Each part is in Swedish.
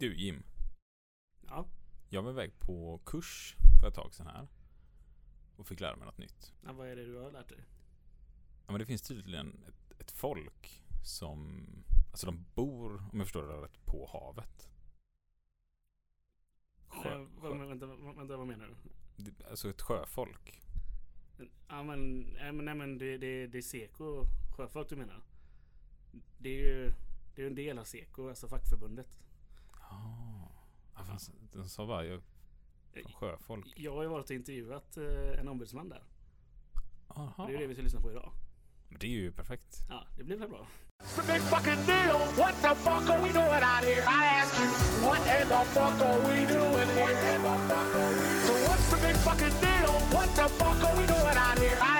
Du Jim, Ja. jag var iväg på kurs för ett tag sedan här. Och fick lära mig något nytt. ja. Vad är det du har lärt dig? Ja, men det finns tydligen ett, ett folk som, alltså de bor, om jag förstår det rätt, på havet. Sjö, Eh, vad, sjö, vänta, vänta, vad menar du? det- alltså ett sjöfolk. Ja men, nej men, nej, men det, det, det är Seko sjöfolk du menar? Det är ju det är en del av Seko, alltså fackförbundet. Ah. Ja, fan, den sa bara jag, från sjöfolk. Jag har ju varit och intervjuat eh, en ombudsman där. Aha. Det är ju det vi ska lyssna på idag. Men det är ju perfekt. Ja, det blir väl bra. It's a big fucking deal. What the fuck are we doing out here? I ask you, what in the fuck are we doing here? So what's the big fucking deal? What the fuck are we doing out here? I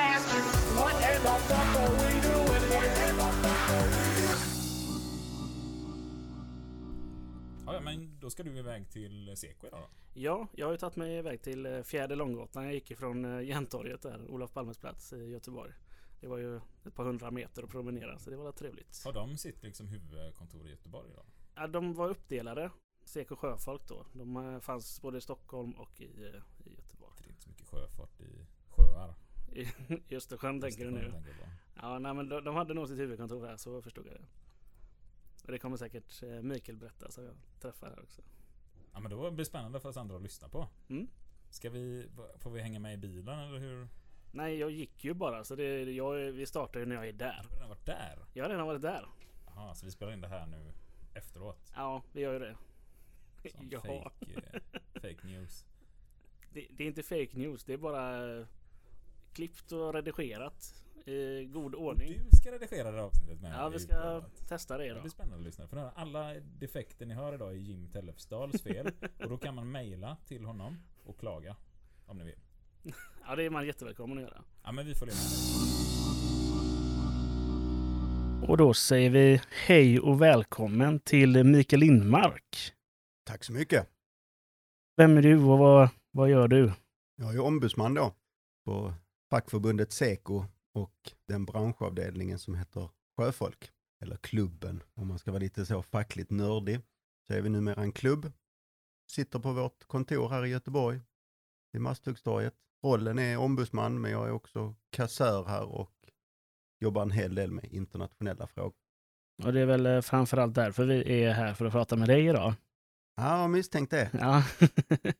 Ja, ja, men då ska du iväg till Seko idag då? Ja, jag har ju tagit mig iväg till eh, Fjärde Långgatan. Jag gick ifrån eh, Järntorget där, Olof Palmes plats i Göteborg. Det var ju ett par hundra meter att promenera så det var trevligt. Har de sitt liksom huvudkontor i Göteborg då? Ja, de var uppdelade. Seko Sjöfolk då. De eh, fanns både i Stockholm och i, i Göteborg. Det är inte så mycket sjöfart i sjöar. I, Östersjön tänker du nu? Tänker. Ja, nej, men de, de hade nog sitt huvudkontor här så förstod jag det. Och det kommer säkert eh, Mikael berätta så jag träffar här också. Ja men då blir det spännande för oss andra att lyssna på. Mm. Ska vi, får vi hänga med i bilen eller hur? Nej, jag gick ju bara så det, jag, vi startar ju när jag är där. Du har redan varit där? Jag har redan varit där. Jaha, så vi spelar in det här nu efteråt? Ja, vi gör ju det. Som Ja. fake, eh, fake news. Det, det är inte fake news, det är bara eh, klippt och redigerat i god ordning. Du ska redigera det här avsnittet med Ja, vi ska programmet. testa det Det idag. blir spännande att lyssna. För alla defekter ni hör idag är Jim Tellefsdals fel. och då kan man mejla till honom och klaga. Om ni vill. Ja, det är man jättevälkommen att göra. Ja men vi följer med. Och då säger vi hej och välkommen till Mikael Lindmark. Tack så mycket. Vem är du och vad, vad gör du? Jag är ombudsman då på fackförbundet Seko och den branschavdelningen som heter Sjöfolk, eller klubben om man ska vara lite så fackligt nördig. Så är vi numera en klubb. Sitter på vårt kontor här i Göteborg, i Masthuggstorget. Rollen är ombudsman, men jag är också kassör här och jobbar en hel del med internationella frågor. Och det är väl eh, framförallt därför vi är här för att prata med dig idag. Ja, jag har misstänkt det. Ja.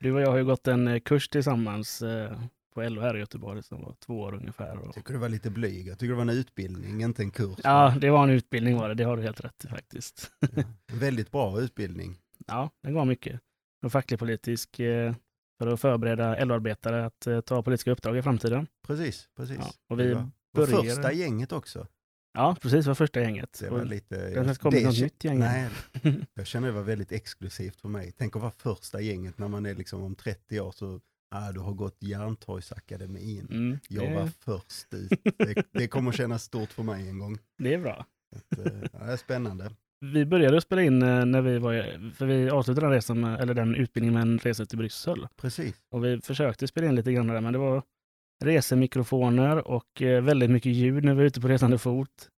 Du och jag har ju gått en eh, kurs tillsammans eh, på LO här i Göteborg som var två år ungefär. Jag tycker du var lite blyg. Jag tycker det var en utbildning, inte en kurs. Ja, det var en utbildning var det. Det har du helt rätt i faktiskt. Ja, en väldigt bra utbildning. Ja, den var mycket. Och facklig politisk eh, för att förbereda LO-arbetare att eh, ta politiska uppdrag i framtiden. Precis, precis. Ja, och vi var, var börjar- första gänget också. Ja, precis. Det var första gänget. Det var lite... det har kommit något nytt gäng. Nej, jag känner det var väldigt exklusivt för mig. Tänk att vara första gänget när man är liksom om 30 år så, ah, du har gått Järntorgsakademin. Mm, Jag var först ut. Det, det kommer kännas stort för mig en gång. det är bra. Att, eh, ja, det är spännande. Vi började spela in eh, när vi var, för vi avslutade den resan, med, eller den utbildningen med en resa till Bryssel. Precis. Och vi försökte spela in lite grann där, men det var resemikrofoner och eh, väldigt mycket ljud när vi var ute på resande fot.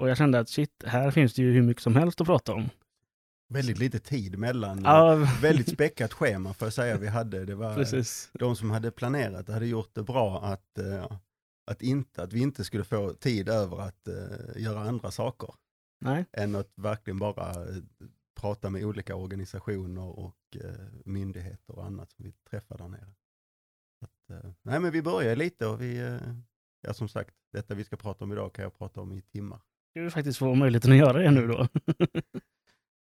Och jag kände att shit, här finns det ju hur mycket som helst att prata om. Väldigt lite tid mellan. Ja, Väldigt späckat schema får jag säga vi hade. Det var precis. de som hade planerat hade gjort det bra att, eh, att, inte, att vi inte skulle få tid över att eh, göra andra saker. Nej, än att verkligen bara eh, prata med olika organisationer och myndigheter och annat som vi träffar där nere. Att, nej men vi börjar lite och vi, ja som sagt, detta vi ska prata om idag kan jag prata om i timmar. vi faktiskt få möjligheten att göra det nu då.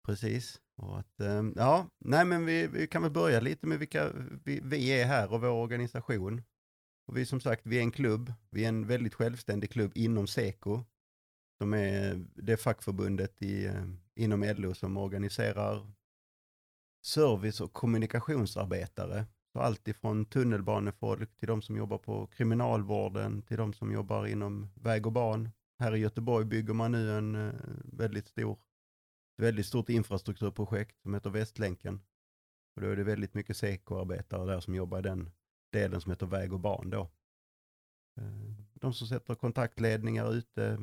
Precis. Och att, ehm, ja, nej men vi, vi kan väl börja lite med vilka vi, vi är här och vår organisation. Och vi som sagt, vi är en klubb, vi är en väldigt självständig klubb inom Seko, som är det fackförbundet i, eh, inom LO som organiserar service och kommunikationsarbetare. Så allt ifrån tunnelbanefolk till de som jobbar på kriminalvården, till de som jobbar inom väg och ban. Här i Göteborg bygger man nu en eh, väldigt stor ett väldigt stort infrastrukturprojekt som heter Västlänken. Och då är det väldigt mycket Seko-arbetare där som jobbar i den delen som heter väg och ban då. Eh, de som sätter kontaktledningar ute,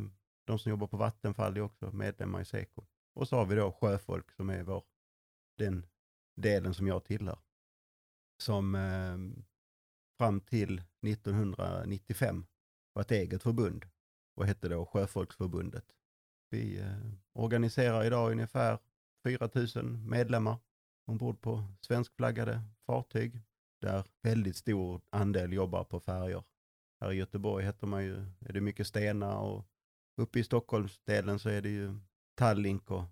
de som jobbar på Vattenfall är också medlemmar i Seko. Och så har vi då sjöfolk som är vår den delen som jag tillhör. Som eh, fram till 1995 var ett eget förbund och hette då Sjöfolksförbundet. Vi eh, organiserar idag ungefär 4 000 medlemmar ombord på svenskflaggade fartyg där väldigt stor andel jobbar på färjor. Här i Göteborg heter man ju, är det mycket Stena och uppe i Stockholmsdelen så är det ju Tallink och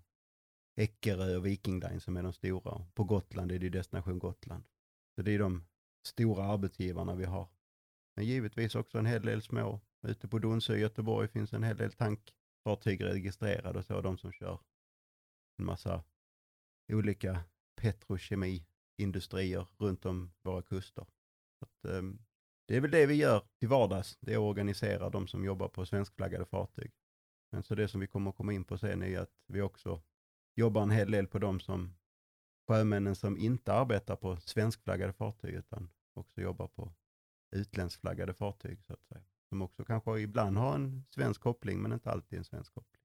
Eckerö och Viking Line som är de stora. På Gotland är det Destination Gotland. Så det är de stora arbetsgivarna vi har. Men givetvis också en hel del små. Ute på Donsö i Göteborg finns en hel del tank fartyg registrerade och så, de som kör en massa olika petrokemiindustrier runt om våra kuster. Att, um, det är väl det vi gör till vardags, det är att organisera de som jobbar på svenskflaggade fartyg. Men så det som vi kommer att komma in på sen är att vi också jobbar en hel del på de som sjömännen som inte arbetar på svenskflaggade fartyg utan också jobbar på utländskflaggade fartyg så att säga. Som också kanske ibland har en svensk koppling men inte alltid en svensk koppling.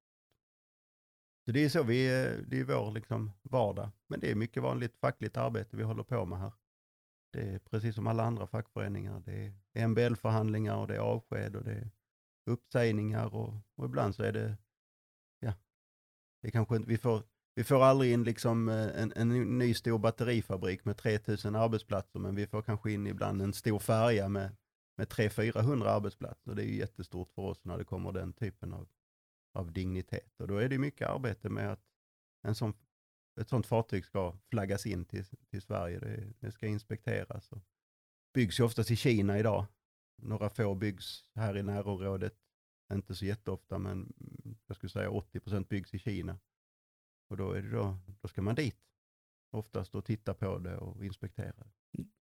Så det är så vi, eh, det är vår liksom vardag. Men det är mycket vanligt fackligt arbete vi håller på med här. Det är precis som alla andra fackföreningar. Det är MBL-förhandlingar och det är avsked och det är uppsägningar och, och ibland så är det, ja, det kanske inte, vi får, vi får aldrig in liksom eh, en, en ny stor batterifabrik med 3000 arbetsplatser, men vi får kanske in ibland en stor färja med, med 300-400 arbetsplatser. Det är ju jättestort för oss när det kommer den typen av, av dignitet. Och då är det mycket arbete med att en sån, ett sånt fartyg ska flaggas in till, till Sverige. Det, det ska inspekteras. Och byggs ju oftast i Kina idag. Några få byggs här i närområdet. Inte så jätteofta, men jag skulle säga 80 procent byggs i Kina. Och då, är det då, då ska man dit oftast och titta på det och inspektera.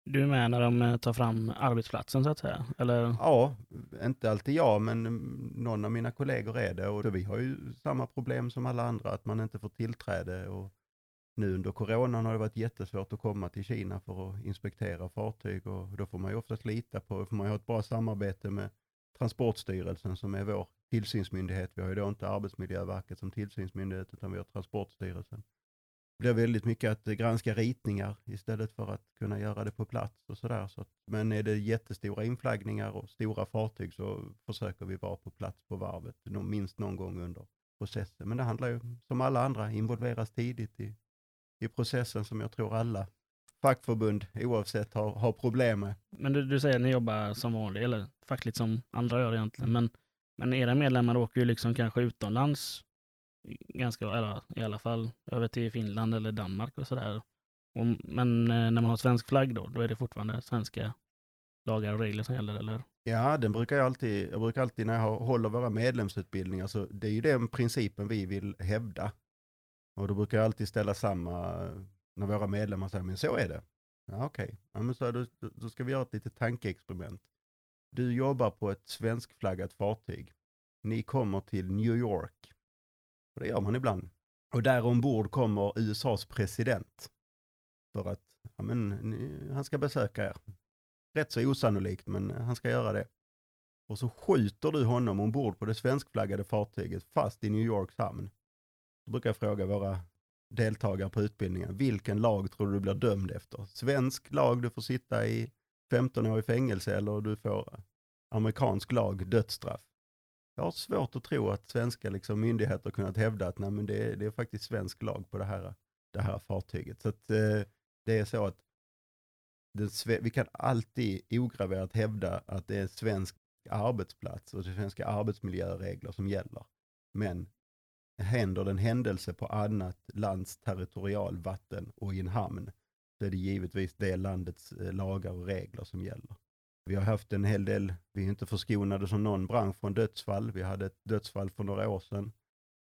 Du är med när de eh, tar fram arbetsplatsen så att säga? Eller? Ja, inte alltid jag, men mm, någon av mina kollegor är det. Och vi har ju samma problem som alla andra, att man inte får tillträde. Och nu under coronan har det varit jättesvårt att komma till Kina för att inspektera fartyg och då får man ju oftast lita på, får man ju ha ett bra samarbete med Transportstyrelsen som är vår tillsynsmyndighet. Vi har ju då inte Arbetsmiljöverket som tillsynsmyndighet utan vi har Transportstyrelsen. Det blir väldigt mycket att granska ritningar istället för att kunna göra det på plats och sådär. Så men är det jättestora inflaggningar och stora fartyg så försöker vi vara på plats på varvet minst någon gång under processen. Men det handlar ju som alla andra involveras tidigt i, i processen som jag tror alla fackförbund oavsett har, har problem med. Men du, du säger att ni jobbar som vanligt, eller fackligt som andra gör egentligen. Men, men era medlemmar åker ju liksom kanske utomlands ganska, eller i alla fall över till Finland eller Danmark och sådär. Men eh, när man har svensk flagg då, då är det fortfarande svenska lagar och regler som gäller, eller? Ja, den brukar jag alltid, jag brukar alltid när jag håller våra medlemsutbildningar, så det är ju den principen vi vill hävda. Och då brukar jag alltid ställa samma, när våra medlemmar säger, men så är det. Ja, Okej, okay. ja, men så då, då ska vi göra ett litet tankeexperiment. Du jobbar på ett svenskflaggat fartyg. Ni kommer till New York. Och det gör man ibland. Och där ombord kommer USAs president. För att ja, men, ni, han ska besöka er. Rätt så osannolikt, men han ska göra det. Och så skjuter du honom ombord på det svenskflaggade fartyget fast i New Yorks hamn. Då brukar jag fråga våra deltagare på utbildningen, vilken lag tror du du blir dömd efter? Svensk lag, du får sitta i 15 år i fängelse eller du får amerikansk lag, dödsstraff. Jag har svårt att tro att svenska liksom, myndigheter kunnat hävda att nej, men det, är, det är faktiskt svensk lag på det här, det här fartyget. Så att, eh, det är så att det, vi kan alltid ograverat hävda att det är svensk arbetsplats och det svenska arbetsmiljöregler som gäller. Men händer det en händelse på annat lands territorialvatten och i en hamn, så är det givetvis det landets eh, lagar och regler som gäller. Vi har haft en hel del, vi är inte förskonade som någon bransch från dödsfall. Vi hade ett dödsfall för några år sedan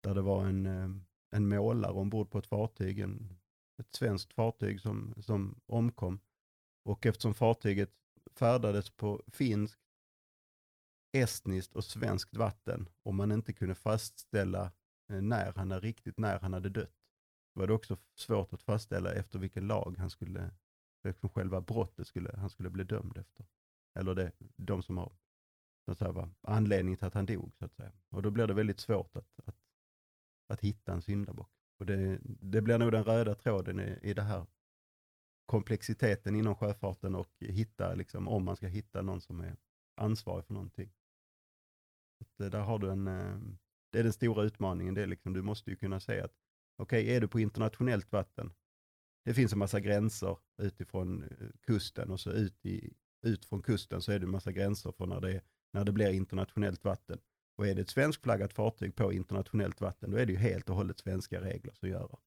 där det var en, eh, en målare ombord på ett fartyg, en, ett svenskt fartyg som, som omkom. Och eftersom fartyget färdades på finskt, estniskt och svenskt vatten och man inte kunde fastställa eh, när han är riktigt när han hade dött, var det också svårt att fastställa efter vilken lag han skulle, liksom själva brottet skulle, han skulle bli dömd efter. Eller det, de som har så att säga, var anledning till att han dog. Så att säga. Och då blir det väldigt svårt att, att, att hitta en syndabock. Och det, det blir nog den röda tråden i, i det här komplexiteten inom sjöfarten och hitta, liksom, om man ska hitta någon som är ansvarig för någonting. Att, eh, där har du en, eh, det är den stora utmaningen. Det är liksom, du måste ju kunna säga att okej, okay, är du på internationellt vatten, det finns en massa gränser utifrån eh, kusten och så ut, i, ut från kusten så är det en massa gränser för när det, när det blir internationellt vatten. Och är det ett svenskflaggat fartyg på internationellt vatten, då är det ju helt och hållet svenska regler som, gör,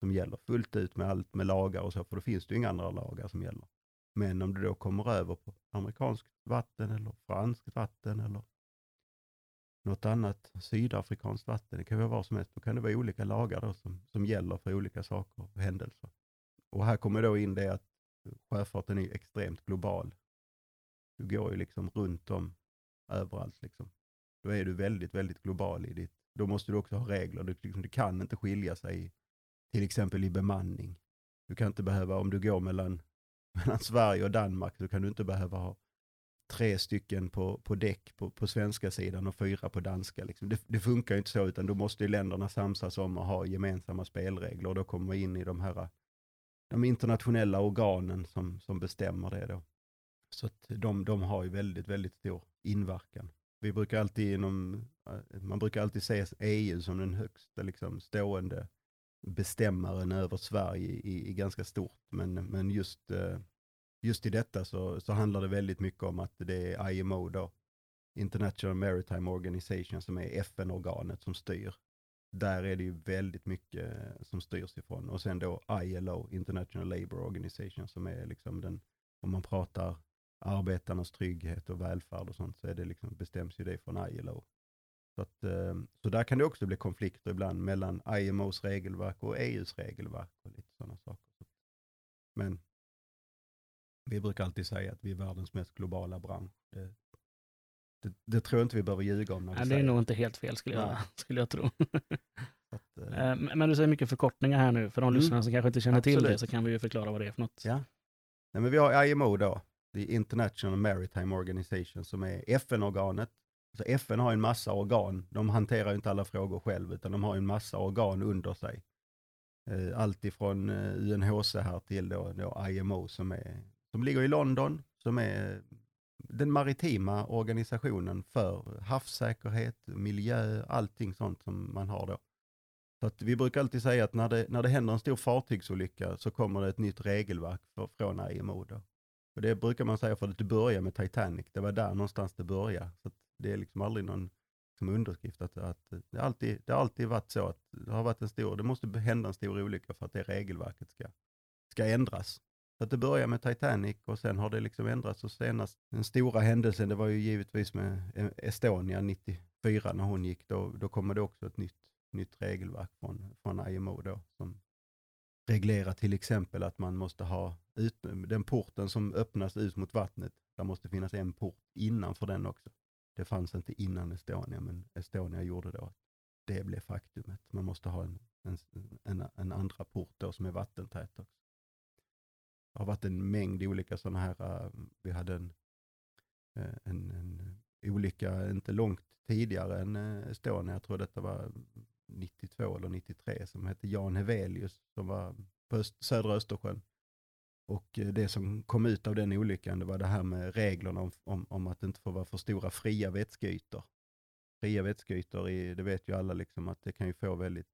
som gäller fullt ut med allt med lagar och så, för då finns det ju inga andra lagar som gäller. Men om du då kommer över på amerikanskt vatten eller franskt vatten eller något annat sydafrikanskt vatten, det kan vara vad som helst, då kan det vara olika lagar då som, som gäller för olika saker och händelser. Och här kommer då in det att sjöfarten är extremt global. Du går ju liksom runt om överallt. Liksom. Då är du väldigt, väldigt global i ditt, då måste du också ha regler. Du, liksom, du kan inte skilja sig till exempel i bemanning. Du kan inte behöva, om du går mellan, mellan Sverige och Danmark, så kan du inte behöva ha tre stycken på, på däck på, på svenska sidan och fyra på danska. Liksom. Det, det, funkar ju inte så, utan då måste ju länderna samsas om att ha gemensamma spelregler och då kommer vi in i de här de internationella organen som, som bestämmer det då. Så att de, de har ju väldigt, väldigt stor inverkan. Vi brukar alltid inom, eh, man brukar alltid se EU som den högsta liksom, stående bestämmaren över Sverige i, i ganska stort. Men, men just, eh, just i detta så, så handlar det väldigt mycket om att det är IMO då, International Maritime Organization, som är FN-organet som styr där är det ju väldigt mycket eh, som styrs ifrån. Och sen då ILO, International Labour Organization, som är liksom den, om man pratar arbetarnas trygghet och välfärd och sånt, så är det liksom, bestäms ju det från ILO. Så, att, eh, så där kan det också bli konflikter ibland mellan IMOs regelverk och EUs regelverk och lite sådana saker. Men vi brukar alltid säga att vi är världens mest globala bransch. Det, det, det, tror jag inte vi behöver ljuga om. När Nej, det är nog inte helt fel skulle jag, skulle jag tro. Att, eh, men du säger mycket förkortningar här nu. För de mm. lyssnare som kanske inte känner Absolut. till det så kan vi ju förklara vad det är för något. Ja. Nej, men vi har IMO då, The International Maritime Organization, som är FN-organet. Alltså FN har en massa organ. De hanterar inte alla frågor själv, utan de har en massa organ under sig. Eh, allt ifrån eh, UNHCR till då, då IMO som, är, som ligger i London, som är den maritima organisationen för havssäkerhet, miljö, allting sånt som man har då. Så att vi brukar alltid säga att när det, när det händer en stor fartygsolycka så kommer det ett nytt regelverk för, från IMO. Då. Och det brukar man säga för att det börjar med Titanic. Det var där någonstans det började. Så det är liksom aldrig någon som underskrift att, att det, alltid, det har alltid varit så att det har varit en stor, det måste hända en stor olycka för att det regelverket ska, ska ändras. Så att det började med Titanic och sen har det liksom ändrats och senast den stora händelsen det var ju givetvis med Estonia 94 när hon gick. Då, då kommer det också ett nytt, nytt regelverk från, från IMO då som reglera till exempel att man måste ha ut, den porten som öppnas ut mot vattnet. Där måste finnas en port innanför den också. Det fanns inte innan Estonia men Estonia gjorde då att det blev faktumet. Man måste ha en, en, en, en andra port då som är vattentät också. Det har varit en mängd olika sådana här, eh, vi hade en, eh, en, en olycka inte långt tidigare än eh, Estonia, jag tror detta var 92 eller 93, som hette Jan Hevelius som var på öst, södra Östersjön. Och eh, det som kom ut av den olyckan, det var det här med reglerna om, om, om att det inte får vara för stora fria vätskeytor. Fria vätskeytor, i, det vet ju alla, liksom, att det kan ju få väldigt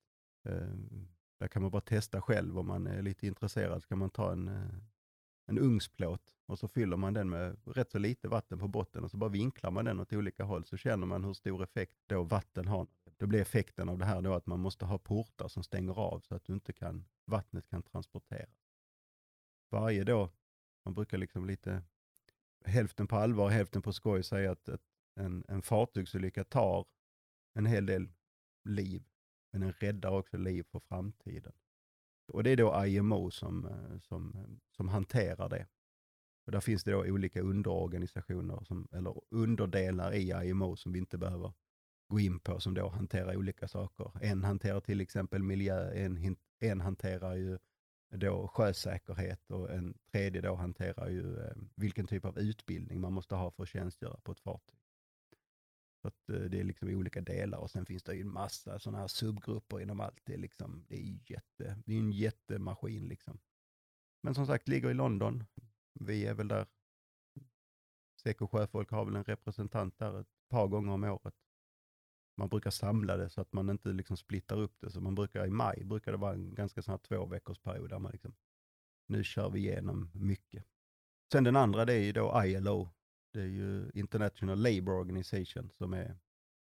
eh, där kan man bara testa själv om man är lite intresserad. Så kan man ta en, eh, en ugnsplåt och så fyller man den med rätt så lite vatten på botten och så bara vinklar man den åt olika håll så känner man hur stor effekt då vatten har. Då blir effekten av det här då att man måste ha portar som stänger av så att du inte kan, vattnet kan transporteras. Varje då, man brukar liksom lite hälften på allvar, och hälften på skoj säga att, att en, en fartygsolycka tar en hel del liv, men den räddar också liv för framtiden. Och det är då IMO som, eh, som, eh, som hanterar det. Och där finns det då olika underorganisationer, som, eller underdelar i IMO som vi inte behöver gå in på, som då hanterar olika saker. En hanterar till exempel miljö, en, en hanterar ju då sjösäkerhet och en tredje då hanterar ju eh, vilken typ av utbildning man måste ha för att tjänstgöra på ett fartyg. att eh, det är liksom olika delar och sen finns det ju en massa sådana här subgrupper inom allt. Det är, liksom, det är, jätte, det är en jättemaskin liksom. Men som sagt, ligger i London. Vi är väl där. Seko Sjöfolk har väl en representant där ett par gånger om året. Man brukar samla det så att man inte liksom splittar upp det. Så man brukar i maj, brukar det vara en ganska sån här två veckors period där man liksom, nu kör vi igenom mycket. Sen den andra det är ju då ILO. Det är ju International Labour Organization som är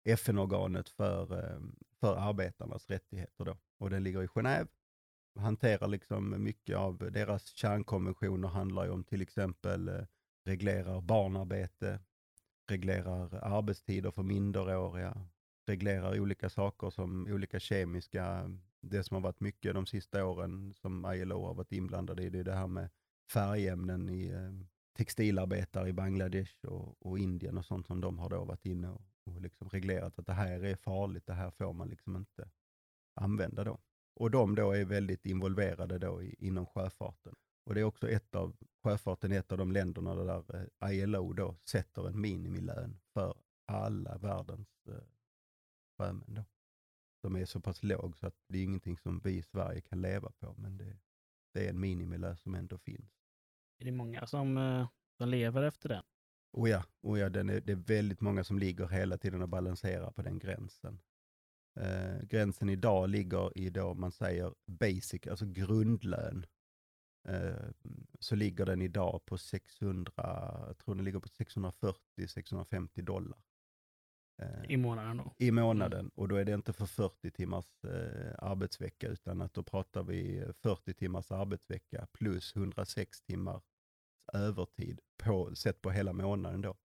FN-organet för, eh, för arbetarnas rättigheter då. Och den ligger i Genève. Hanterar liksom mycket av deras kärnkonventioner handlar ju om till exempel eh, reglerar barnarbete, reglerar arbetstider för minderåriga, reglerar olika saker som olika kemiska, det som har varit mycket de sista åren som ILO har varit inblandade i, det är det här med färgämnen i eh, textilarbetare i Bangladesh och, och, Indien och sånt som de har då varit inne och, och liksom reglerat att det här är farligt, det här får man liksom inte använda då. Och de då är väldigt involverade då i, inom sjöfarten. Och det är också ett av, sjöfarten är ett av de länderna där eh, ILO då sätter en minimilön för alla världens eh, sjömän då. Som är så pass låg så att det är ingenting som vi i Sverige kan leva på, men det, det är en minimilön som ändå finns. Är det många som, eh, som lever efter det? Oh ja, oh ja den är, det är väldigt många som ligger hela tiden och balanserar på den gränsen. Eh, gränsen idag ligger i då man säger basic, alltså grundlön. Eh, så ligger den idag på 600, jag tror den ligger på 640-650 dollar. I månaden då? I månaden. Mm. Och då är det inte för 40 timmars eh, arbetsvecka, utan att då pratar vi 40 timmars arbetsvecka plus 106 timmar övertid på, sett på hela månaden då.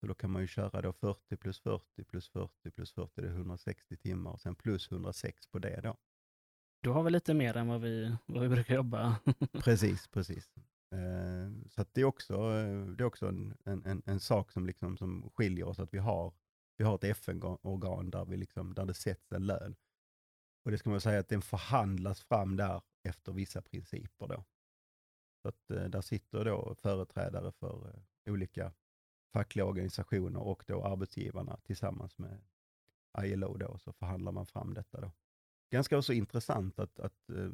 Så då kan man ju köra då 40 plus 40 plus 40 plus 40, det är 160 timmar och sen plus 106 på det då. Du har väl lite mer än vad vi, vad vi brukar jobba? precis, precis. Eh, så det är också, eh, det är också en, en, en, sak som, liksom, som skiljer oss, att vi har vi har ett FN-organ där, vi liksom, där det sätts en lön. Och det ska man säga att den förhandlas fram där efter vissa principer. Då. Så att, eh, där sitter då företrädare för eh, olika fackliga organisationer och då arbetsgivarna tillsammans med ILO då, så förhandlar man fram detta. Då. Ganska också intressant att, att eh,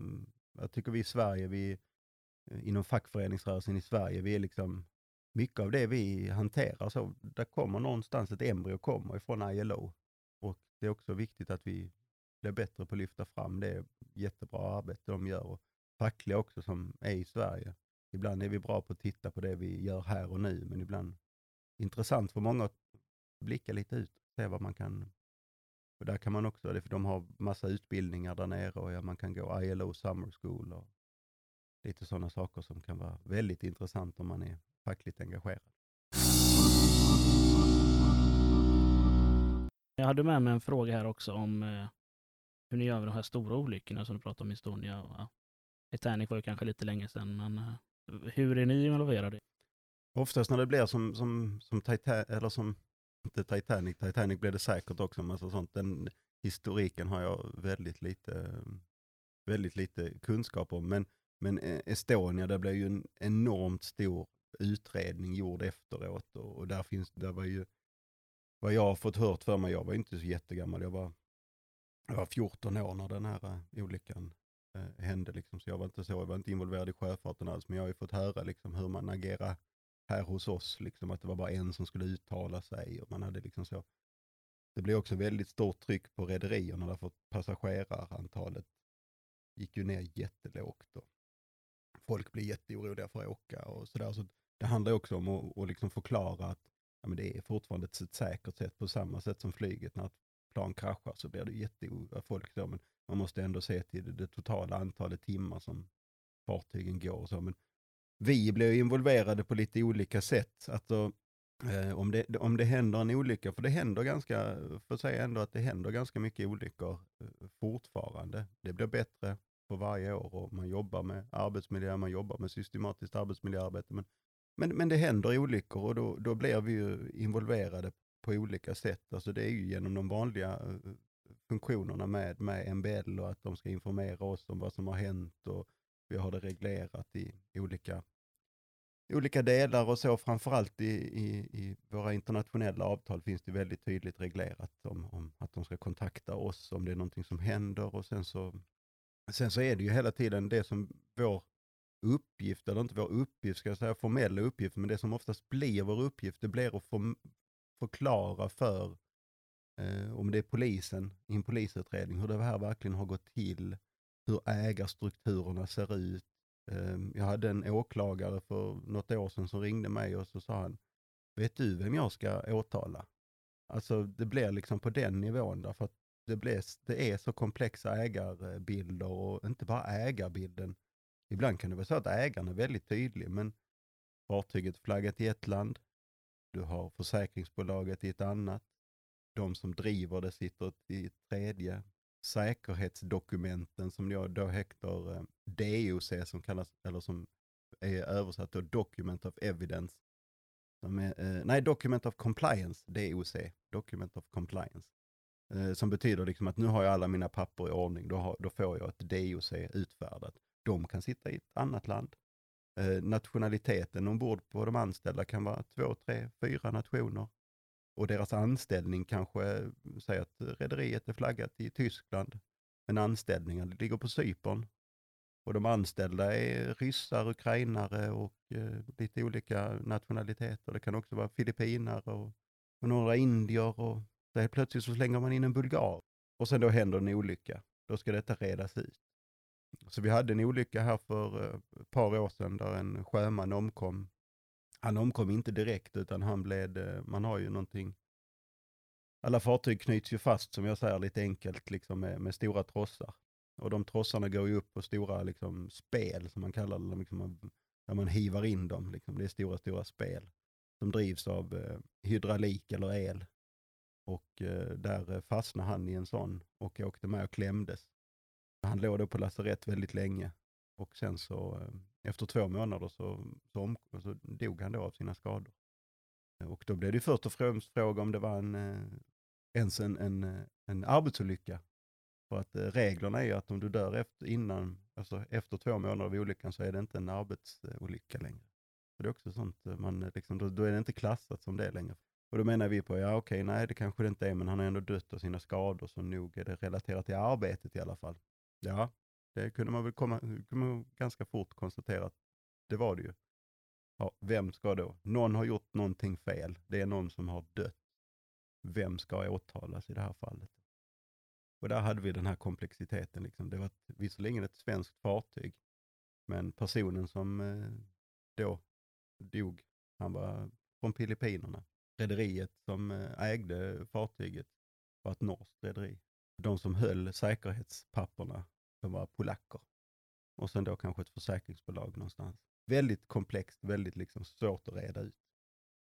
jag tycker vi i Sverige, vi, eh, inom fackföreningsrörelsen i Sverige, vi är liksom mycket av det vi hanterar, så där kommer någonstans ett embryo kommer ifrån ILO. Och det är också viktigt att vi blir bättre på att lyfta fram det jättebra arbete de gör. Och fackliga också som är i Sverige. Ibland är vi bra på att titta på det vi gör här och nu, men ibland intressant för många att blicka lite ut, och se vad man kan och där kan man också, för de har massa utbildningar där nere och ja, man kan gå ILO Summer School och lite sådana saker som kan vara väldigt intressant om man är fackligt engagerad. Jag hade med mig en fråga här också om eh, hur ni gör med de här stora olyckorna som du pratade om Estonia. Och, ja. Titanic var ju kanske lite länge sedan, men eh, hur är ni involverade? Oftast när det blir som, som, som Titanic, eller som, inte Titanic, Titanic blev det säkert också, men så sånt, den historiken har jag väldigt lite, väldigt lite kunskap om. Men, men eh, Estonia, det blev ju en enormt stor utredning gjord efteråt och, och där finns, där var ju, vad jag har fått hört för mig, jag var inte så jättegammal, jag var, jag var 14 år när den här eh, olyckan eh, hände, liksom, så jag var inte så, jag var inte involverad i sjöfarten alls, men jag har ju fått höra liksom, hur man agerar här hos oss, liksom, att det var bara en som skulle uttala sig och man hade liksom så. Det blev också väldigt stort tryck på rederierna därför att passagerarantalet gick ju ner jättelågt. Och folk blev jätteoroliga för att åka och sådär. Så det handlar också om att, att liksom förklara att ja, men det är fortfarande ett säkert sätt på samma sätt som flyget. När ett plan kraschar så blir det jätteoroliga folk då, men man måste ändå se till det, det totala antalet timmar som fartygen går. Och så. Men vi blir involverade på lite olika sätt. Alltså, eh, om, det, om det händer en olycka, för det händer ganska, för säga ändå att det händer ganska mycket olyckor eh, fortfarande. Det blir bättre för varje år och man jobbar med arbetsmiljö, man jobbar med systematiskt arbetsmiljöarbete. Men men, men det händer olyckor och då, då blir vi ju involverade på olika sätt. Alltså det är ju genom de vanliga eh, funktionerna med, med MBL och att de ska informera oss om vad som har hänt och vi har det reglerat i olika olika delar och så, framförallt i, i, i våra internationella avtal finns det väldigt tydligt reglerat om, om att de ska kontakta oss om det är någonting som händer och sen så, sen så är det ju hela tiden det som vår uppgift, eller inte vår uppgift, ska jag säga formella uppgift, men det som oftast blir vår uppgift, det blir att förklara för, eh, om det är polisen, i en polisutredning, hur det här verkligen har gått till, hur ägarstrukturerna ser ut. Eh, jag hade en åklagare för något år sedan som ringde mig och så sa han, vet du vem jag ska åtala? Alltså det blir liksom på den nivån därför att det, blir, det är så komplexa ägarbilder och inte bara ägarbilden. Ibland kan det vara så att ägaren är väldigt tydlig men fartyget flaggat i ett land, du har försäkringsbolaget i ett annat, de som driver det sitter i ett tredje, säkerhetsdokumenten som jag då heter eh, DOC som kallas, eller som är översatt då Document of Evidence. Som är, eh, nej, Document of Compliance, DOC, Document of Compliance. Eh, som betyder liksom att nu har jag alla mina papper i ordning, då, har, då får jag ett DOC utfärdat. De kan sitta i ett annat land. Eh, nationaliteten ombord på de anställda kan vara två, tre, fyra nationer och deras anställning kanske, säg att rederiet är flaggat i Tyskland, men anställningen ligger på Cypern. Och de anställda är ryssar, ukrainare och eh, lite olika nationaliteter. Det kan också vara filippinare och, och några indier och så helt plötsligt så slänger man in en bulgar. Och sen då händer en olycka. Då ska detta redas ut. Så vi hade en olycka här för eh, ett par år sedan där en sjöman omkom han omkom inte direkt utan han blev, eh, man har ju någonting, alla fartyg knyts ju fast som jag säger lite enkelt liksom med, med stora trossar. Och de trossarna går ju upp på stora liksom, spel som man kallar det, liksom, där man hivar in dem. Liksom. Det är stora, stora spel som drivs av eh, hydraulik eller el. Och eh, där eh, fastnade han i en sån och åkte med och klämdes. Han låg då på lasarett väldigt länge och sen så eh, efter två månader så, så, om, så dog han då av sina skador. Eh, och då blev det först och främst fråga om det var en, eh, ens en, en, en arbetsolycka. För att reglerna är ju att om du dör efter, innan, alltså efter två månader av olyckan så är det inte en arbetsolycka längre. Så det är också sånt, man liksom, då, då är det inte klassat som det längre. Och då menar vi på, ja okej, nej det kanske det inte är, men han har ändå dött av sina skador, så nog är det relaterat till arbetet i alla fall. Ja, det kunde man väl komma, kunde man ganska fort konstatera att det var det ju. Ja, vem ska då? Någon har gjort någonting fel. Det är någon som har dött. Vem ska åtalas i det här fallet? Och där hade vi den här komplexiteten. Liksom. Det var ett, visserligen ett svenskt fartyg, men personen som eh, då dog, han var från Filippinerna. Rederiet som eh, ägde fartyget var ett norskt rederi. De som höll säkerhetspapperna de var polacker. Och sen då kanske ett försäkringsbolag någonstans. Väldigt komplext, väldigt liksom svårt att reda ut.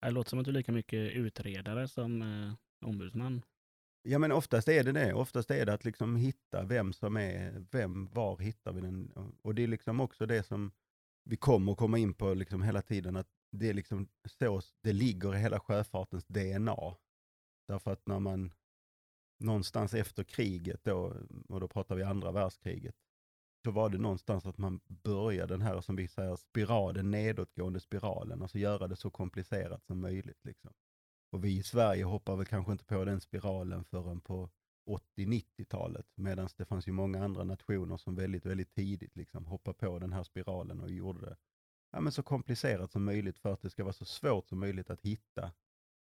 Det låter som att du är lika mycket utredare som eh, ombudsman. Ja men oftast är det det. Oftast är det att liksom hitta vem som är, vem, var hittar vi den? Och det är liksom också det som vi kommer att komma in på liksom hela tiden, att det är liksom så det ligger i hela sjöfartens DNA. Därför att när man någonstans efter kriget då, och då pratar vi andra världskriget, så var det någonstans att man började den här, som vi säger, spiralen, nedåtgående spiralen, alltså göra det så komplicerat som möjligt. Liksom. Och vi i Sverige hoppar väl kanske inte på den spiralen förrän på 80-90-talet, medan det fanns ju många andra nationer som väldigt, väldigt tidigt liksom hoppade på den här spiralen och gjorde det ja, men så komplicerat som möjligt för att det ska vara så svårt som möjligt att hitta.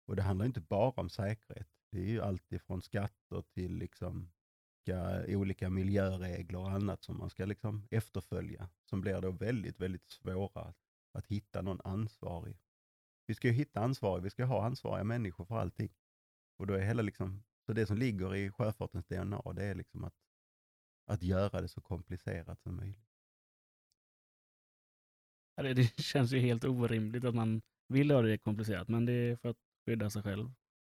Och det handlar inte bara om säkerhet. Det är ju allt ifrån skatter till liksom olika miljöregler och annat som man ska liksom efterfölja, som blir då väldigt, väldigt svåra att hitta någon ansvarig. Vi ska ju hitta ansvarig, vi ska ha ansvariga människor för allting. Och då är hela liksom, så det som ligger i sjöfartens DNA, det är liksom att, att göra det så komplicerat som möjligt. Det känns ju helt orimligt att man vill göra det komplicerat, men det är för att skydda sig själv.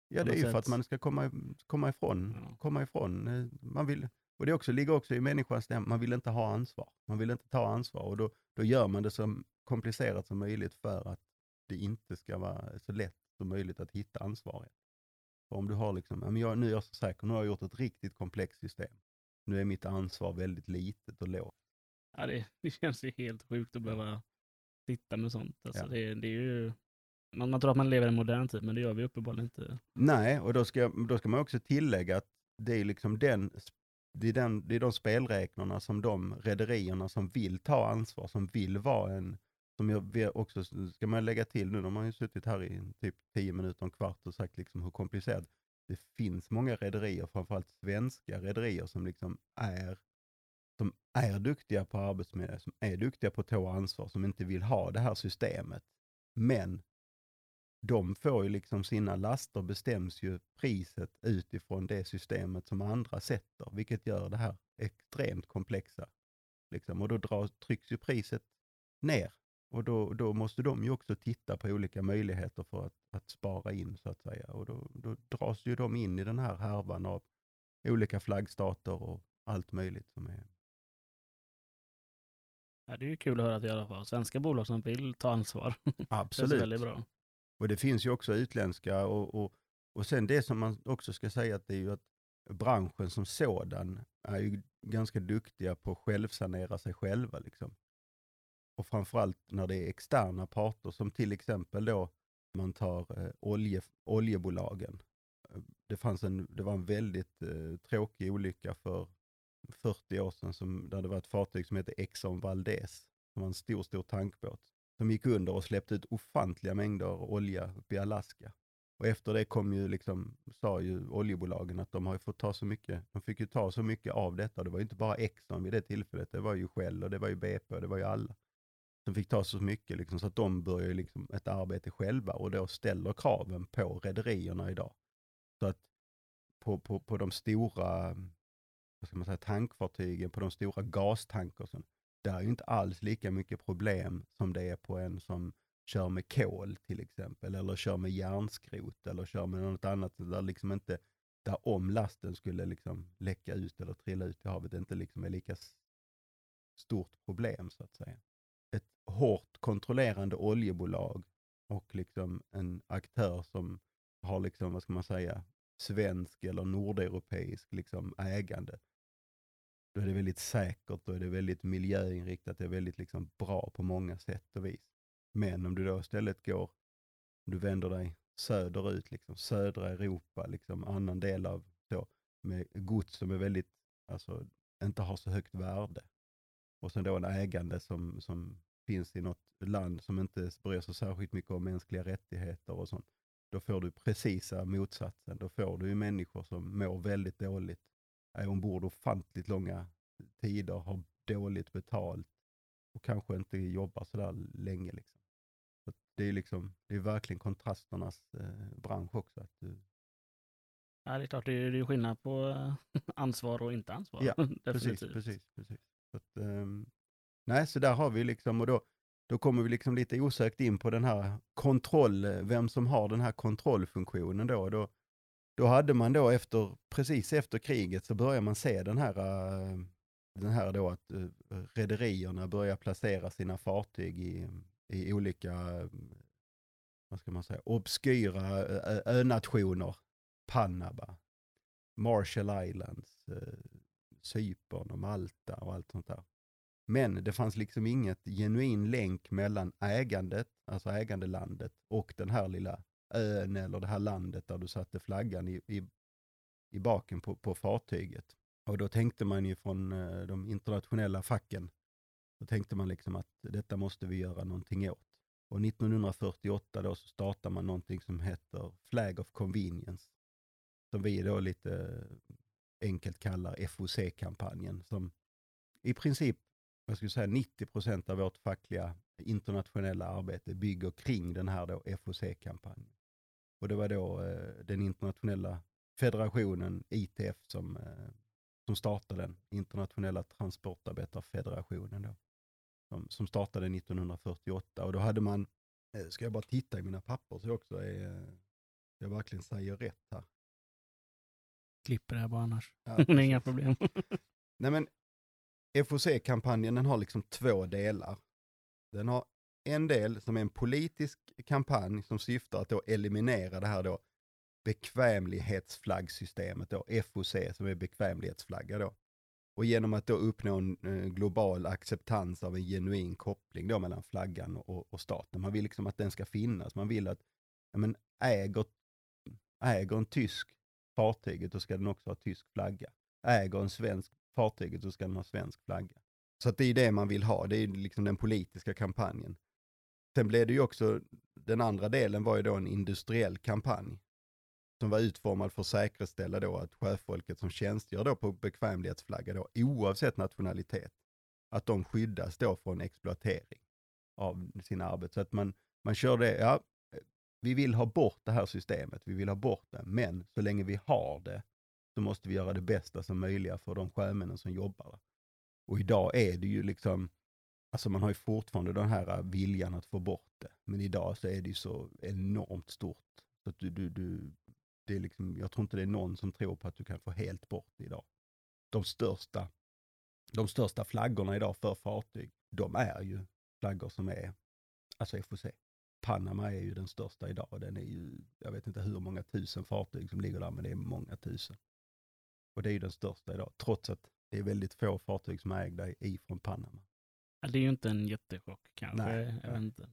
Ja, det är ju för att man ska komma, komma ifrån. Ja. Komma ifrån. Eh, man vill, och det också, ligger också i människans stäm, man vill inte ha ansvar. Man vill inte ta ansvar och då, då gör man det så komplicerat som möjligt för att det inte ska vara så lätt som möjligt att hitta ansvaret. För om du har liksom, jag, nu är jag så säker, nu har jag gjort ett riktigt komplext system. Nu är mitt ansvar väldigt litet och lågt. Ja, det, det känns ju helt sjukt att behöva sitta med sånt. Alltså Ja. det, det är ju, man, man tror att man lever i en modern tid, men det gör vi uppenbarligen inte. Nej, och då ska, då ska man också tillägga att det är liksom den, det är, den, det är de spelräknarna som de rederierna som vill ta ansvar, som vill vara en, som jag också, ska man lägga till nu, de har ju suttit här i typ 10 minuter, en kvart och sagt liksom hur komplicerat. Det finns många rederier, framförallt svenska rederier som liksom är, som är duktiga på arbetsmiljö, som är duktiga på att ta ansvar, som inte vill ha det här systemet. Men de får ju liksom sina laster bestäms ju priset utifrån det systemet som andra sätter, vilket gör det här extremt komplexa. Liksom. Och då dras, trycks ju priset ner. Och då, då måste de ju också titta på olika möjligheter för att, att spara in så att säga. Och då, då dras ju de in i den här härvan av olika flaggstater och allt möjligt som är. Ja, det är ju kul att höra att i alla fall svenska bolag som vill ta ansvar. Det är Absolut. väldigt bra. Och det finns ju också utländska och, och, och sen det som man också ska säga att det är ju att branschen som sådan är ju ganska duktiga på att självsanera sig själva. Liksom. Och framförallt när det är externa parter som till exempel då man tar eh, olje, oljebolagen. Det, fanns en, det var en väldigt eh, tråkig olycka för 40 år sedan som, där det var ett fartyg som hette Exxon Valdez. Som var en stor, stor tankbåt som gick under och släppte ut ofantliga mängder olja uppe i Alaska. Och efter det kom ju liksom, sa ju oljebolagen att de har ju fått ta så mycket, de fick ju ta så mycket av detta. Det var ju inte bara Exxon vid det tillfället, det var ju Shell och det var ju BP och det var ju alla. Som fick ta så mycket liksom, så att de börjar ju liksom ett arbete själva och då ställer kraven på rederierna idag. Så att på, på, på de stora vad ska man säga, tankfartygen, på de stora gastankersen, där är ju inte alls lika mycket problem som det är på en som kör med kol till exempel, eller kör med järnskrot, eller kör med något annat där liksom inte, där om lasten skulle liksom läcka ut eller trilla ut i havet, det inte liksom är lika stort problem så att säga. Ett hårt kontrollerande oljebolag och liksom en aktör som har liksom, vad ska man säga, svensk eller nordeuropeisk liksom ägande. Då är det väldigt säkert, då är det väldigt miljöinriktat, det är väldigt liksom bra på många sätt och vis. Men om du då istället går, om du vänder dig söderut, liksom södra Europa, liksom annan del av så, med gods som är väldigt, alltså inte har så högt värde. Och sen då en ägande som, som finns i något land som inte bryr sig särskilt mycket om mänskliga rättigheter och sånt. Då får du precisa motsatsen. Då får du ju människor som mår väldigt dåligt, är ombord ofantligt långa tider, har dåligt betalt och kanske inte jobbar sådär länge. Liksom. Så det är liksom, det är verkligen kontrasternas eh, bransch också. Att du, Ja, det är klart, det är, det är skillnad på eh, ansvar och inte ansvar. Ja, precis, precis, precis. Så att, ehm, nej, så där har vi liksom, och då, då kommer vi liksom lite osökt in på den här kontroll, vem som har den här kontrollfunktionen då. Då, då hade man då efter, precis efter kriget så började man se den här, eh, den här då att eh, rederierna börjar placera sina fartyg i, i olika, vad ska man säga, obskyra önationer. Panama, Marshall Islands, eh, Cypern och Malta och allt sånt där. Men det fanns liksom inget genuin länk mellan ägandet, alltså ägandelandet och den här lilla ön eller det här landet där du satte flaggan i, i, i baken på, på fartyget. Och då tänkte man ju från eh, de internationella facken, då tänkte man liksom att detta måste vi göra någonting åt. Och 1948 då så startar man någonting som heter Flag of Convenience. Som vi då lite enkelt kallar FOC-kampanjen. Som i princip, jag skulle säga 90 procent av vårt fackliga internationella arbete bygger kring den här då FOC-kampanjen. Och det var då eh, den internationella federationen ITF som, eh, som startade den, internationella transportarbetarfederationen då. Som, som startade 1948 och då hade man, eh, ska jag bara titta i mina papper så jag också är, eh, jag verkligen säger rätt här. Klipper det här bara annars. Ja, det är inga problem. Nej men FOC-kampanjen den har liksom två delar. Den har en del som är en politisk kampanj som syftar att då eliminera det här då bekvämlighetsflaggsystemet då, FOC som är bekvämlighetsflagga då. Och genom att då uppnå en eh, global acceptans av en genuin koppling då mellan flaggan och, och staten. Man vill liksom att den ska finnas. Man vill att, ja, men äger, äger en tysk fartyget, då ska den också ha tysk flagga. Äger en svensk fartyget, då ska den ha svensk flagga. Så att det är det man vill ha, det är liksom den politiska kampanjen. Sen blev det ju också, den andra delen var ju då en industriell kampanj som var utformad för att säkerställa då att sjöfolket som tjänstgör då på bekvämlighetsflagga då, oavsett nationalitet, att de skyddas då från exploatering av sina arbete. Så att man, man kör det, ja, vi vill ha bort det här systemet, vi vill ha bort det, men så länge vi har det så måste vi göra det bästa som möjliga för de sjömännen som jobbar. Och idag är det ju liksom, alltså man har ju fortfarande den här äh, viljan att få bort det, men idag så är det ju så enormt stort. Så att du, du, du, det är liksom, jag tror inte det är någon som tror på att du kan få helt bort det idag. De största, de största flaggorna idag för fartyg, de är ju flaggor som är, alltså FOC. Panama är ju den största idag och den är ju, jag vet inte hur många tusen fartyg som ligger där, men det är många tusen. Och det är ju den största idag, trots att det är väldigt få fartyg som är ägda ifrån Panama. Det är ju inte en jättechock kanske. Nej, jag inte.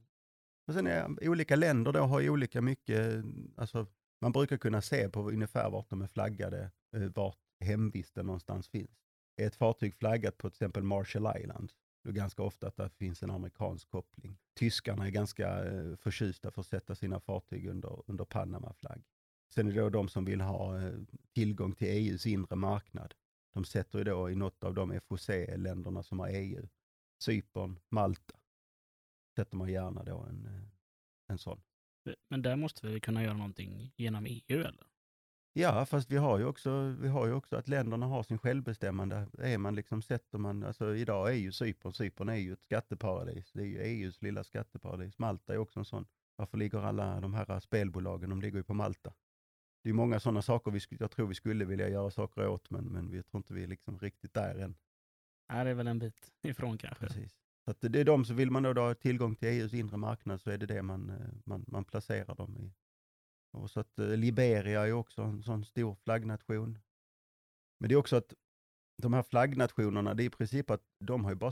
Och sen är olika länder då har ju olika mycket, alltså man brukar kunna se på ungefär vart de är flaggade, eh, vart hemvisten någonstans finns. Är ett fartyg flaggat på till exempel Marshall Island, då ganska ofta att det finns en amerikansk koppling. Tyskarna är ganska eh, förtjusta för att sätta sina fartyg under, under Panama-flagg. Sen är det då de som vill ha eh, tillgång till EUs inre marknad. De sätter ju då i något av de FOC-länderna som har EU. Cypern, Malta. Sätter man gärna då en, eh, en sån. Men där måste vi kunna göra någonting genom EU eller? Ja, fast vi har ju också, vi har ju också att länderna har sin självbestämmande. Är man liksom, sätter man, alltså idag är ju Cypern, Cypern är ju ett skatteparadis. Det är ju EUs lilla skatteparadis. Malta är också en sån. Varför ligger alla de här spelbolagen, de ligger ju på Malta. Det är många sådana saker vi, jag tror vi skulle vilja göra saker åt, men, men vi tror inte vi är liksom riktigt där än. Här det är väl en bit ifrån kanske. Precis. Så att det är de som vill man då ha tillgång till EUs inre marknad så är det det man, eh, man, man placerar dem i. Och så att eh, Liberia är också en sån stor flaggnation. Men det är också att de här flaggnationerna, det är i princip att de har ju bara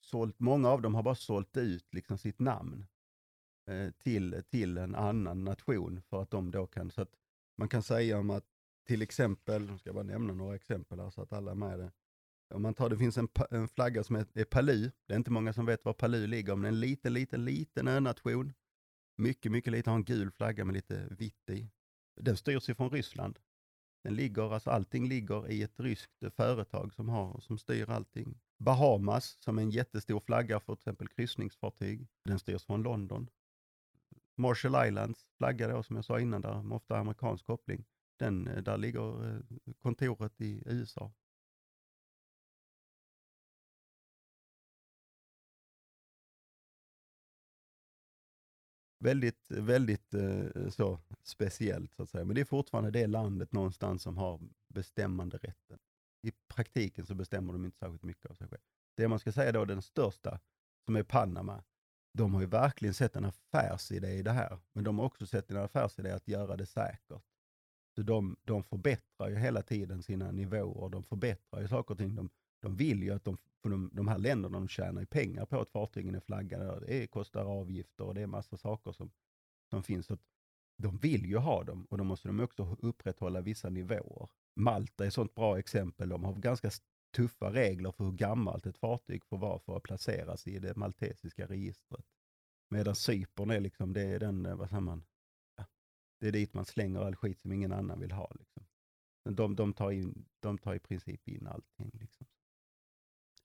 sålt, många av dem har bara sålt ut liksom sitt namn eh, till, till en annan nation för att de då kan, så att man kan säga om att till exempel, nu ska jag bara nämna några exempel här så att alla är med det. Om man tar, det finns en, en flagga som är, är Palu. Det är inte många som vet var Palu ligger, men en liten, liten, liten önation. Mycket, mycket liten, har en gul flagga med lite vitt i. Den styrs ifrån Ryssland. Den ligger, alltså allting ligger i ett ryskt företag som, har, som styr allting. Bahamas, som är en jättestor flagga för till exempel kryssningsfartyg. Den styrs från London. Marshall Islands flagga då, som jag sa innan, där ofta amerikansk koppling. Den, eh, där ligger eh, kontoret i USA. Väldigt, väldigt eh, så speciellt så att säga. Men det är fortfarande det landet någonstans som har bestämmande rätten. I praktiken så bestämmer de inte särskilt mycket av sig själv. Det man ska säga då, den största, som är Panama, de har ju verkligen sett en affärsidé i det här, men de har också sett en affärsidé att göra det säkert. Så de, de förbättrar ju hela tiden sina nivåer, de förbättrar ju saker och ting. De, de vill ju att de, för de, de här länderna de tjänar ju pengar på att fartygen är flaggade. Det kostar avgifter och det är massa saker som, som finns. Så de vill ju ha dem och då måste de också upprätthålla vissa nivåer. Malta är ett sånt bra exempel. De har ganska tuffa regler för hur gammalt ett fartyg får vara för att placeras i det maltesiska registret. Medan Cypern är liksom, det är den, eh, vad säger man, ja, det är dit man slänger all skit som ingen annan vill ha. Liksom. De, de, tar in, de tar i princip in allting. Liksom.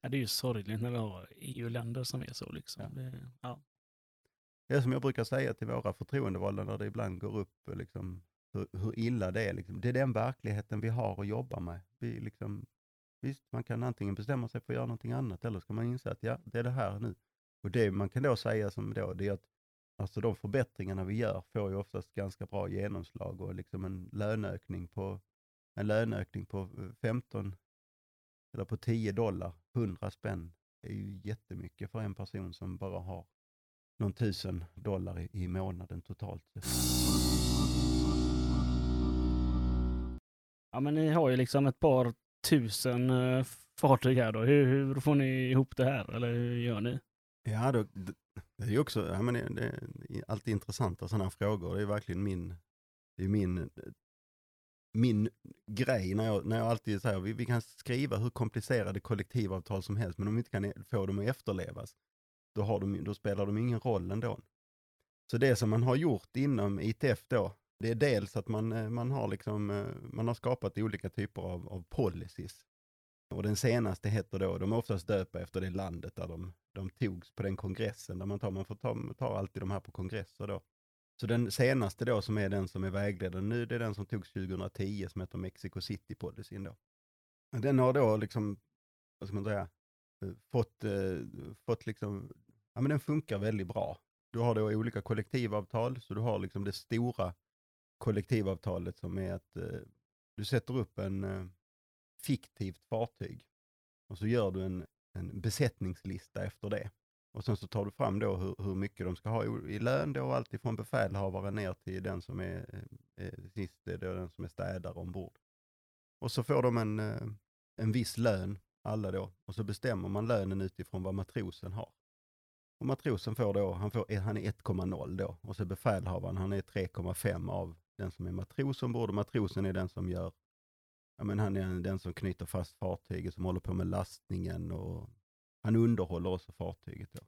Ja, det är ju sorgligt när vi har EU-länder som är så. Liksom. Ja. Det, ja. det är som jag brukar säga till våra förtroendevalda när det ibland går upp liksom, hur, hur illa det är. Liksom. Det är den verkligheten vi har att jobba med. Vi, liksom, Visst, man kan antingen bestämma sig för att göra någonting annat eller ska man inse att ja, det är det här nu. Och det man kan då säga som då, det är att alltså de förbättringarna vi gör får ju oftast ganska bra genomslag och liksom en löneökning på, en löneökning på 15 eller på 10 dollar, 100 spänn, är ju jättemycket för en person som bara har någon tusen dollar i, i månaden totalt. Ja, men ni har ju liksom ett par tusen fartyg här då. Hur, hur får ni ihop det här? Eller hur gör ni? Ja, då, det är ju också, ja, men det, det är alltid intressanta sådana här frågor. Det är verkligen min, det är min, min grej när jag, när jag alltid säger vi, vi kan skriva hur komplicerade kollektivavtal som helst, men om vi inte kan e-, få dem att efterlevas, då, har de, då spelar de ingen roll ändå. Så det som man har gjort inom ITF då, det är dels att man, eh, man, har, liksom, eh, man har skapat olika typer av, av policies. Och den senaste heter då, de är oftast döpa efter det landet där de, de togs på den kongressen, där man tar, man får ta, tar alltid de här på kongresser då. Så den senaste då som är den som är vägledande nu, det är den som togs 2010 som heter Mexico City Policyn då. Den har då liksom, vad ska man säga, eh, fått, eh, fått liksom, ja men den funkar väldigt bra. Du har då olika kollektivavtal, så du har liksom det stora kollektivavtalet som är att eh, du sätter upp en eh, fiktivt fartyg och så gör du en, en besättningslista efter det. Och sen så tar du fram då hur, hur mycket de ska ha i, i lön då, allt ifrån befälhavare ner till den som är, eh, eh, sist, det är då den som är städare ombord. Och så får de en, eh, en viss lön, alla då, och så bestämmer man lönen utifrån vad matrosen har. Och matrosen får då, han, får, eh, han är 1,0 då, och så befälhavaren, han är 3,5 av den som är matros ombord, och matrosen är den som gör Ja, men han är den som knyter fast fartyget, som håller på med lastningen och han underhåller också fartyget. Då.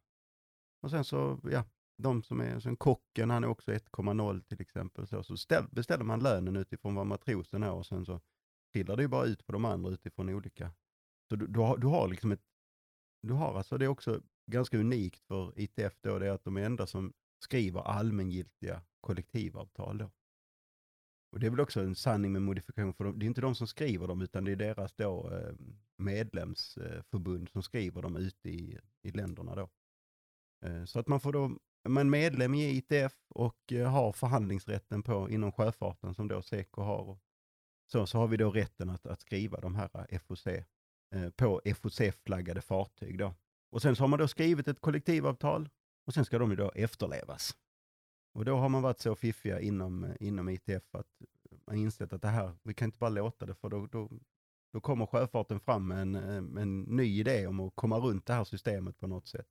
Och sen så, ja, de som är, sen kocken, han är också 1,0 till exempel. Så, så ställ, beställer man lönen utifrån vad matrosen är och sen så trillar det ju bara ut på de andra utifrån olika. Så du, du, har, du har liksom ett, du har alltså, det är också ganska unikt för ITF då, det är att de är enda som skriver allmängiltiga kollektivavtal då. Och det är väl också en sanning med modifikation, för de, det är inte de som skriver dem, utan det är deras då eh, medlemsförbund eh, som skriver dem ute i, i länderna då. Eh, så att man får då, man medlem i ITF och har förhandlingsrätten på inom sjöfarten som då Seko har. Så, så har vi då rätten att, att skriva de här FOC på FOC-flaggade fartyg då. Och sen så har man då skrivit ett kollektivavtal och sen ska de ju då efterlevas. Och då har man varit så fiffiga inom, inom ITF att man insett att det här, vi kan inte bara låta det för då, då, då kommer sjöfarten fram med en, med en ny idé om att komma runt det här systemet på något sätt.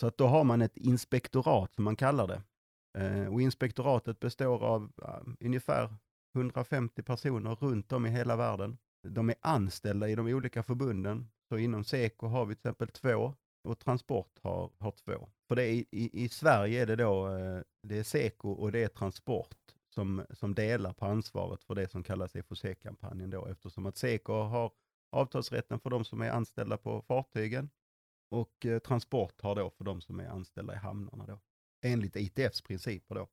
Så att då har man ett inspektorat som man kallar det. Eh, och inspektoratet består av ungefär 150 personer runt om i hela världen. De är anställda i de olika förbunden. Så inom Seko har vi till exempel två och Transport har, har två. För det är, i, i Sverige är det då eh, det är Seko och det är Transport som, som delar på ansvaret för det som kallas FOC-kampanjen då eftersom att Seko har avtalsrätten för de som är anställda på fartygen och eh, Transport har då för de som är anställda i hamnarna då. Enligt ITFs principer då.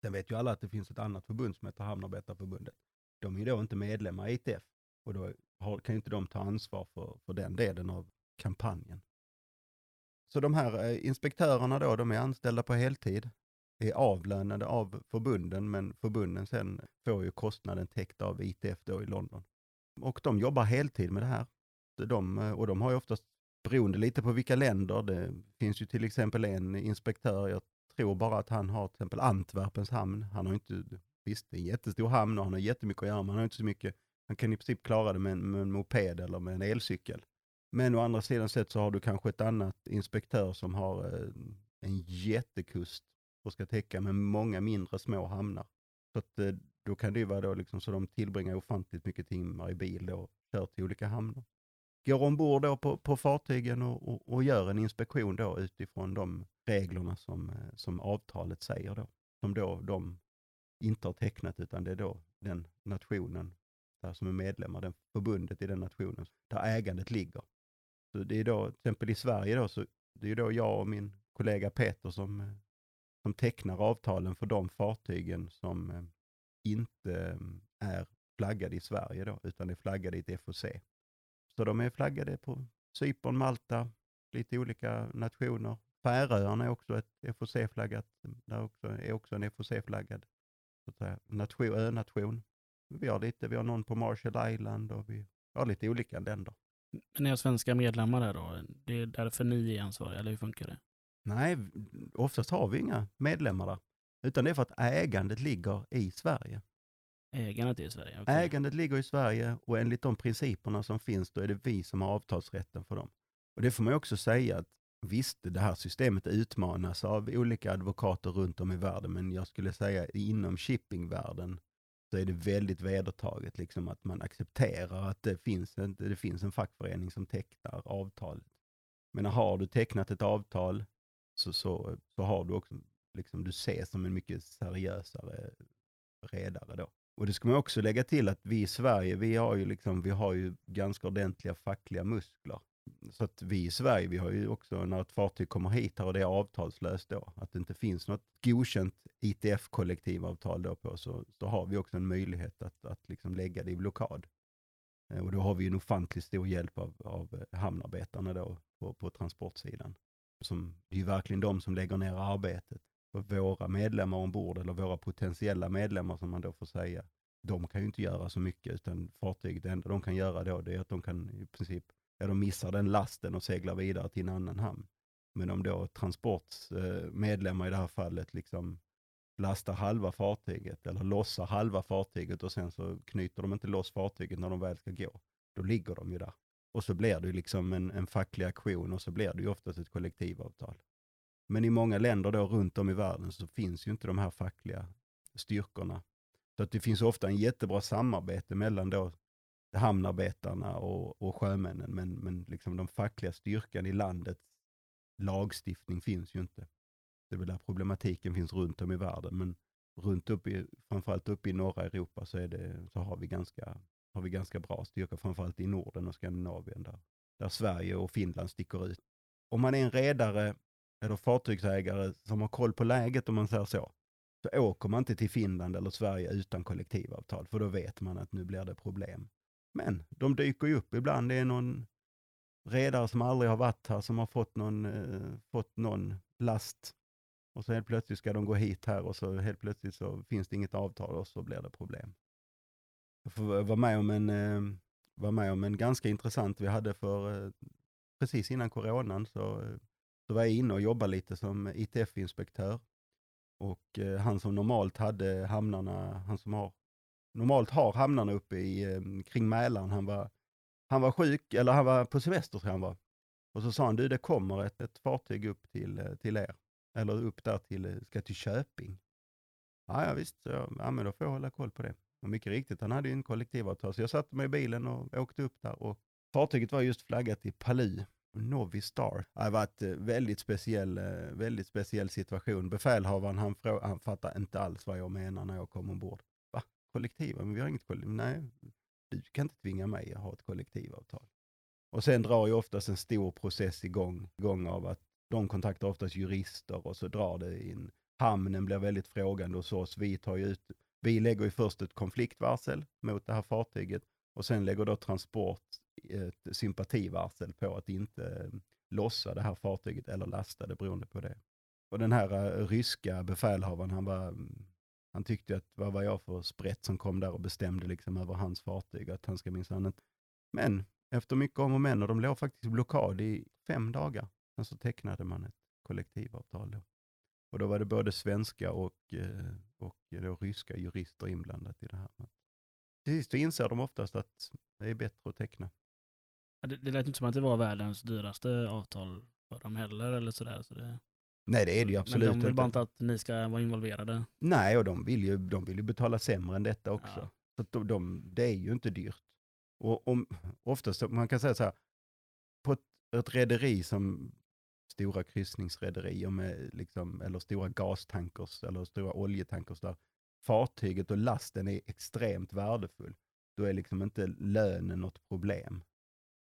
Sen vet ju alla att det finns ett annat förbund som heter Hamnarbetarförbundet. De är ju då inte medlemmar i ITF och då har, kan ju inte de ta ansvar för, för den delen av kampanjen. Så de här eh, inspektörerna då, de är anställda på heltid, är avlönade av förbunden, men förbunden sen får ju kostnaden täckt av ITF då i London. Och de jobbar heltid med det här. De, eh, och de har ju oftast, beroende lite på vilka länder, det finns ju till exempel en inspektör, jag tror bara att han har till exempel Antwerpens hamn. Han har inte, visst det är en jättestor hamn och han har jättemycket att göra, men han har inte så mycket, han kan i princip klara det med en, med en moped eller med en elcykel. Men å andra sidan sett så har du kanske ett annat inspektör som har eh, en jättekust och ska täcka med många mindre små hamnar. Så att eh, då kan det ju vara då liksom så de tillbringar ofantligt mycket timmar i bil då och kör till olika hamnar. Går ombord då på, på fartygen och, och, och gör en inspektion då utifrån de reglerna som, eh, som avtalet säger då. Som då de inte har tecknat utan det är då den nationen där som är medlemmar, den förbundet i den nationen där ägandet ligger. Så det är då, till exempel i Sverige då, så det är då jag och min kollega Peter som, eh, som tecknar avtalen för de fartygen som eh, inte eh, är flaggade i Sverige då, utan är flaggade i ett FOC. Så de är flaggade på Cypern, Malta, lite olika nationer. Färöarna är också ett FOC-flaggat, där också, är också en FOC-flaggad nation, önation. Vi har lite, vi har någon på Marshall Island och vi har lite olika länder. Ni har svenska medlemmar där då? Det är därför ni är ansvariga, eller hur funkar det? Nej, oftast har vi inga medlemmar där. Utan det är för att ägandet ligger i Sverige. Ägandet är i Sverige? okej. Ägandet ligger i Sverige och enligt de principerna som finns, då är det vi som har avtalsrätten för dem. Och det får man också säga att visst, det här systemet utmanas av olika advokater runt om i världen, men jag skulle säga inom shippingvärlden så är det väldigt vedertaget liksom att man accepterar att det finns, en, det finns en fackförening som tecknar avtalet. Men har du tecknat ett avtal så, så, så har du också, liksom, du ses som en mycket seriösare redare då. Och det ska man också lägga till att vi i Sverige, vi har ju, liksom, vi har ju ganska ordentliga fackliga muskler. Så att vi i Sverige, vi har ju också när ett fartyg kommer hit här och det är avtalslöst då, att det inte finns något godkänt ITF-kollektivavtal då på, så, så har vi också en möjlighet att, att liksom lägga det i blockad. Eh, och då har vi en ofantligt stor hjälp av, av eh, hamnarbetarna då på, på transportsidan. Som, det är ju verkligen de som lägger ner arbetet. Och våra medlemmar ombord, eller våra potentiella medlemmar som man då får säga, de kan ju inte göra så mycket, utan fartyget, det enda de kan göra då, det är att de kan i princip, ja de missar den lasten och seglar vidare till en annan hamn. Men om då transportmedlemmar eh, i det här fallet liksom lastar halva fartyget eller lossar halva fartyget och sen så knyter de inte loss fartyget när de väl ska gå, då ligger de ju där. Och så blir det ju liksom en, en facklig aktion och så blir det ju oftast ett kollektivavtal. Men i många länder då runt om i världen så finns ju inte de här fackliga styrkorna. Så att det finns ofta en jättebra samarbete mellan då hamnarbetarna och, och sjömännen, men, men liksom den fackliga styrkan i landets lagstiftning finns ju inte. Det är väl där problematiken finns runt om i världen, men runt upp i, framförallt uppe i norra Europa så, är det, så har, vi ganska, har vi ganska bra styrka, framförallt i Norden och Skandinavien där, där Sverige och Finland sticker ut. Om man är en redare eller fartygsägare som har koll på läget om man säger så, så åker man inte till Finland eller Sverige utan kollektivavtal, för då vet man att nu blir det problem. Men de dyker ju upp ibland. Det är någon redare som aldrig har varit här som har fått någon, eh, fått någon last och så helt plötsligt ska de gå hit här och så helt plötsligt så finns det inget avtal och så blir det problem. Jag får vara med om en, eh, var med om en ganska intressant vi hade för eh, precis innan coronan så, eh, så var jag inne och jobbade lite som ITF-inspektör. Och eh, han som normalt hade hamnarna, han som har, normalt har hamnarna uppe i, ehm, kring Mälaren, han var, han var sjuk, eller han var på semester tror jag han var. Och så sa han, du det kommer ett, ett fartyg upp till, eh, till er, eller upp där till, eh, ska till Köping. Ja, ja visst, så jag, ja, men då får jag hålla koll på det. Och mycket riktigt, han hade ju en kollektivavtal, så jag satte mig i bilen och åkte upp där. Och fartyget var just flaggat i Palu, Novi Star. Det var ett eh, väldigt speciell, väldigt speciell situation. Befälhavaren han, frå, han fattade inte alls vad jag menar när jag kom ombord kollektiv, Men vi har inget kollektiv. Nej, du kan inte tvinga mig att ha ett kollektivavtal. Och sen drar ju oftast en stor process igång, igång av att de kontaktar oftast jurister och så drar det in. Hamnen blir väldigt frågande hos oss. Vi, tar ju ut, vi lägger ju först ett konfliktvarsel mot det här fartyget och sen lägger då Transport ett sympativarsel på att inte eh, lossa det här fartyget eller lasta det beroende på det. Och den här eh, ryska befälhavaren, han, var, mm, han tyckte att vad var jag för sprätt som kom där och bestämde liksom över hans fartyg, att han ska minsann inte... Men efter mycket om och men, och de låg faktiskt i blockad i fem dagar, Sen så tecknade man ett kollektivavtal då. Och då var det både svenska och, eh, och då ryska jurister inblandat i det här. Till sist så inser de oftast att det är bättre att teckna. Ja, Det, det lät inte som att det var världens dyraste avtal för dem heller eller sådär. Så det, Nej, det är det ju absolut Men de vill inte. bara inte att ni ska vara involverade. Nej, och de vill ju, de vill ju betala sämre än detta också. Ja. Så att de, de, det är ju inte dyrt. Och om, oftast, man kan säga så här, på ett, ett rederi som stora kryssningsrederier med liksom, eller stora gastankers eller stora oljetankers där fartyget och lasten är extremt värdefull, då är liksom inte lönen något problem.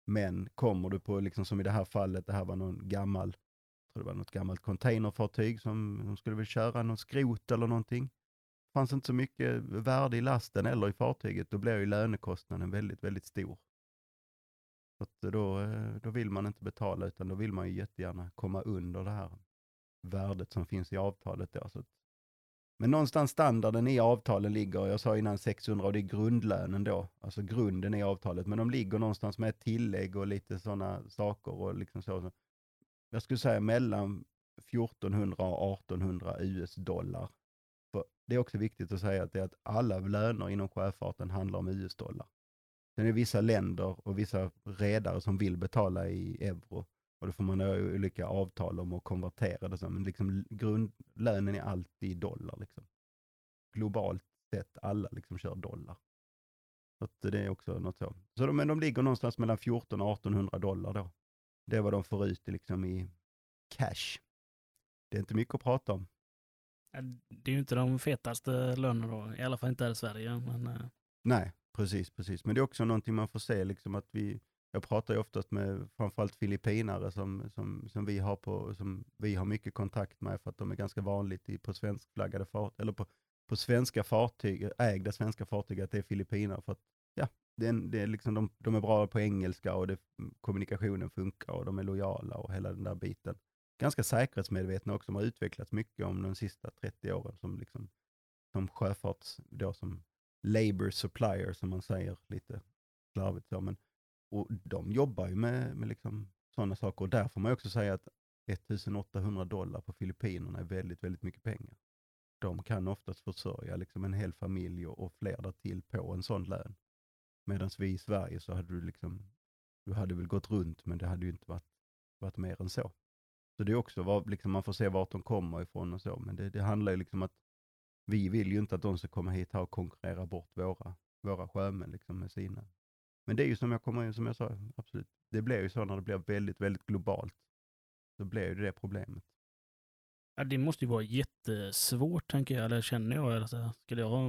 Men kommer du på, liksom som i det här fallet, det här var någon gammal, tror det var något gammalt containerfartyg som de skulle väl köra någon skrot eller någonting. Det fanns inte så mycket värde i lasten eller i fartyget, då blir ju lönekostnaden väldigt, väldigt stor. Så att då, eh, då vill man inte betala, utan då vill man ju jättegärna komma under det här värdet som finns i avtalet. Då. Så att, men någonstans standarden i avtalen ligger, jag sa innan 600 och det är grundlönen då, alltså grunden i avtalet, men de ligger någonstans med ett tillägg och lite sådana saker och liksom så. Jag skulle säga mellan 1400 och 1800 US-dollar för det är också viktigt att säga att, det är att alla löner inom sjöfarten handlar om US-dollar. Sen är det vissa länder och vissa redare som vill betala i euro. Och då får man ha olika avtal om att konvertera det. Men liksom grundlönen är alltid dollar. Liksom. Globalt sett, alla liksom kör dollar. Så att det är också något så. så de, men de ligger någonstans mellan 14 och 1800 dollar då. Det är vad de får ut liksom i cash. Det är inte mycket att prata om. Det är ju inte de fetaste lönerna då, i alla fall inte här i Sverige. Men, eh, Nej, precis, precis. Men det är också någonting man får se, liksom att vi, jag pratar ju oftast med framförallt filippinare som, som, som, vi har på, som vi har mycket kontakt med för att de är ganska vanligt i, på svenskflaggade fartyg, eller på, på svenska fartyg, ägda svenska fartyg att det är filippinare för att ja, det är, det är liksom, de, de är bra på engelska och det, kommunikationen funkar och de är lojala och hela den där biten. Ganska säkerhetsmedvetna också, de har utvecklats mycket om de sista 30 åren som, liksom, som sjöfarts, då som labor supplier som man säger lite slarvigt så. Men, och de jobbar ju med, med liksom sådana saker och där får man ju också säga att 1800 dollar på Filippinerna är väldigt, väldigt mycket pengar. De kan oftast försörja liksom en hel familj och, och fler därtill på en sån lön. Medan vi i Sverige så hade du liksom, du hade väl gått runt men det hade ju inte varit, varit mer än så. Så det är också, var, liksom, man får se vart de kommer ifrån och så, men det, det handlar ju liksom att vi vill ju inte att de ska komma hit här och konkurrera bort våra, våra sjömän liksom med sina. Men det är ju som jag, kommer, som jag sa, absolut, det blir ju så när det blir väldigt, väldigt globalt. Så blir ju det problemet. ja, det måste ju vara jättesvårt, tänker jag, eller känner jag. Alltså, skulle jag ha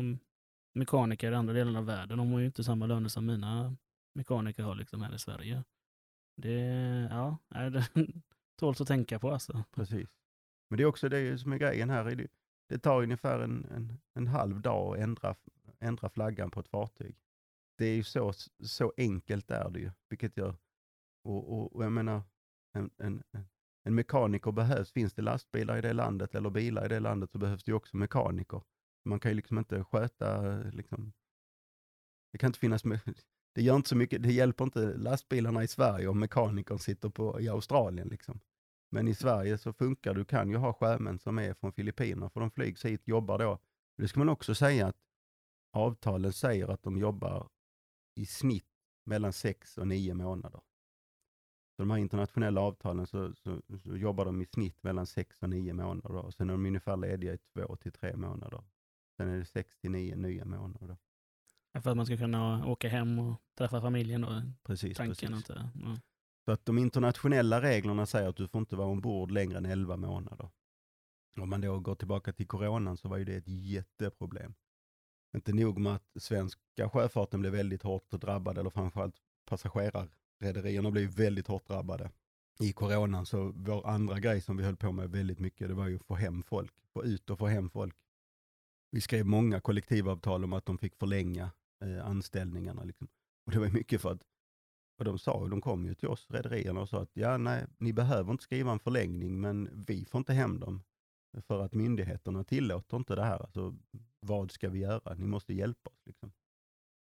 mekaniker i andra delar av världen, de har ju inte samma löner som mina mekaniker har liksom här i Sverige. Det, ja, det tåls att tänka på alltså. Precis. Men det är också det som är grejen här. Det, det tar ungefär en, en, en halv dag att ändra, ändra flaggan på ett fartyg. Det är ju så, så enkelt är det ju, vilket gör, och, och, och jag menar, en, en, en- en mekaniker behövs. Finns det lastbilar i det landet eller bilar i det landet så behövs det ju också mekaniker. Man kan ju liksom inte sköta, liksom, det kan inte finnas, det gör inte så mycket, det hjälper inte lastbilarna i Sverige om mekanikern sitter på, i Australien liksom. Men i Sverige så funkar det. Du kan ju ha sjömän som är från Filippinerna för de flygs hit, jobbar då. Det ska man också säga att avtalen säger att de jobbar i snitt mellan sex och nio månader. Så de här internationella avtalen så, så, så jobbar de i snitt mellan sex och nio månader. och Sen är de ungefär lediga i två till tre månader. Sen är det sex till nio nya månader. För att man ska kunna åka hem och träffa familjen då, Precis, tanken. precis. Inte, ja. Så att de internationella reglerna säger att du får inte vara ombord längre än 11 månader. Om man då går tillbaka till coronan så var ju det ett jätteproblem. Inte nog med att svenska sjöfarten blev väldigt hårt drabbad, eller framförallt passagerarrederierna blev väldigt hårt drabbade i coronan. Så vår andra grej som vi höll på med väldigt mycket, det var ju att få hem folk, få ut och få hem folk. Vi skrev många kollektivavtal om att de fick förlänga eh, anställningarna. Liksom. Och det var mycket för att och de sa, de kom ju till oss, rederierna, och sa att ja, nej, ni behöver inte skriva en förlängning, men vi får inte hem dem. För att myndigheterna tillåter inte det här. Alltså, vad ska vi göra? Ni måste hjälpa oss. Liksom.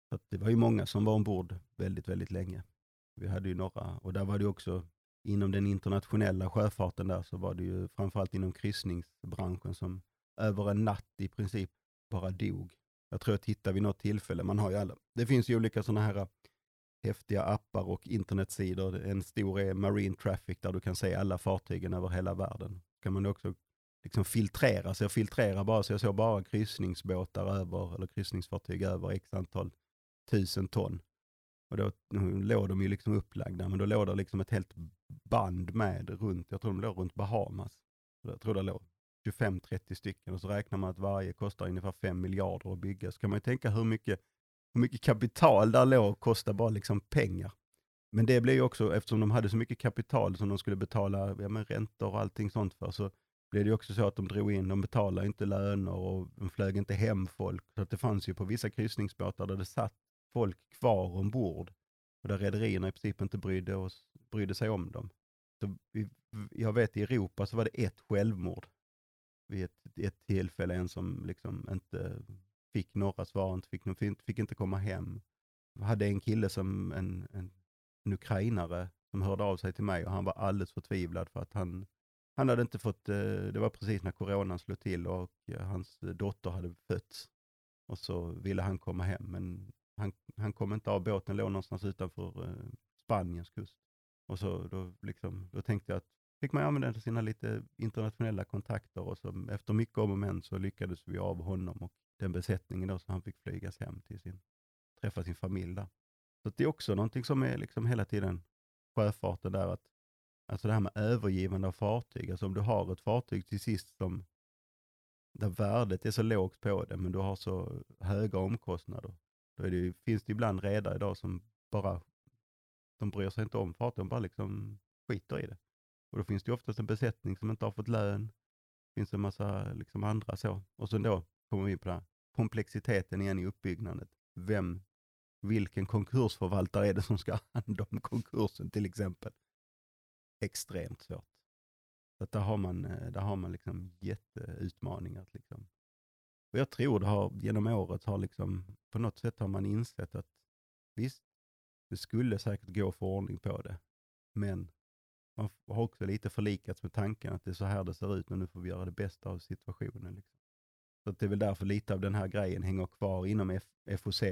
Så att det var ju många som var ombord väldigt, väldigt länge. Vi hade ju några, och där var det också inom den internationella sjöfarten där så var det ju framförallt inom kryssningsbranschen som över en natt i princip bara dog. Jag tror jag tittade vid något tillfälle, man har ju alla, det finns ju olika sådana här äh, häftiga appar och internetsidor. En stor är Marine Traffic där du kan se alla fartygen över hela världen. kan man också liksom filtrera, så jag filtrerar bara, så jag såg bara kryssningsbåtar över, eller kryssningsfartyg över x antal tusen ton. Och då låg de ju liksom upplagda, men då låg det liksom ett helt band med runt, jag tror de låg runt Bahamas. Jag tror det låg 25-30 stycken och så räknar man att varje kostar ungefär 5 miljarder att bygga. Så kan man ju tänka hur mycket hur mycket kapital där låg kostar bara liksom pengar. Men det blev ju också, eftersom de hade så mycket kapital som de skulle betala ja, men räntor och allting sånt för, så blev det ju också så att de drog in, de betalade inte löner och de flög inte hem folk. Så att det fanns ju på vissa kryssningsbåtar där det satt folk kvar ombord och där rederierna i princip inte brydde, oss, brydde sig om dem. Så vi, jag vet i Europa så var det ett självmord vid ett, ett tillfälle, en som liksom inte fick några svar, inte fick, fick, inte komma hem. Jag hade en kille som, en, en, en ukrainare, som hörde av sig till mig och han var alldeles förtvivlad för att han, han hade inte fått, eh, det var precis när coronan slog till och eh, hans dotter hade fötts. Och så ville han komma hem, men han, han kom inte av båten, låg någonstans utanför eh, Spaniens kust. Och så då, liksom, då tänkte jag att fick man använda sina lite internationella kontakter och så efter mycket om och men så lyckades vi av honom och den besättningen då så han fick flygas hem till sin, träffa sin familj där. Så det är också någonting som är liksom hela tiden sjöfarten där att Alltså det här med övergivande av fartyg. Alltså om du har ett fartyg till sist som där värdet är så lågt på det, men du har så höga omkostnader. Då är det, finns det ibland redare idag som bara, de bryr sig inte om fartyg, de bara liksom skiter i det. Och då finns det oftast en besättning som inte har fått lön. Det finns en massa liksom andra så. Och sen då kommer vi in på den här. komplexiteten igen i uppbyggnaden. Vem, vilken konkursförvaltare är det som ska ha hand om konkursen till exempel? extremt svårt. Så där har man, eh, där har man liksom jätteutmaningar. Liksom. Och jag tror det har, genom året har liksom, på något sätt har man insett att visst, det skulle säkert gå att få ordning på det, men man har också lite förlikats med tanken att det är så här det ser ut, men nu får vi göra det bästa av situationen. Liksom. Så det är väl därför lite av den här grejen hänger kvar inom F FOC,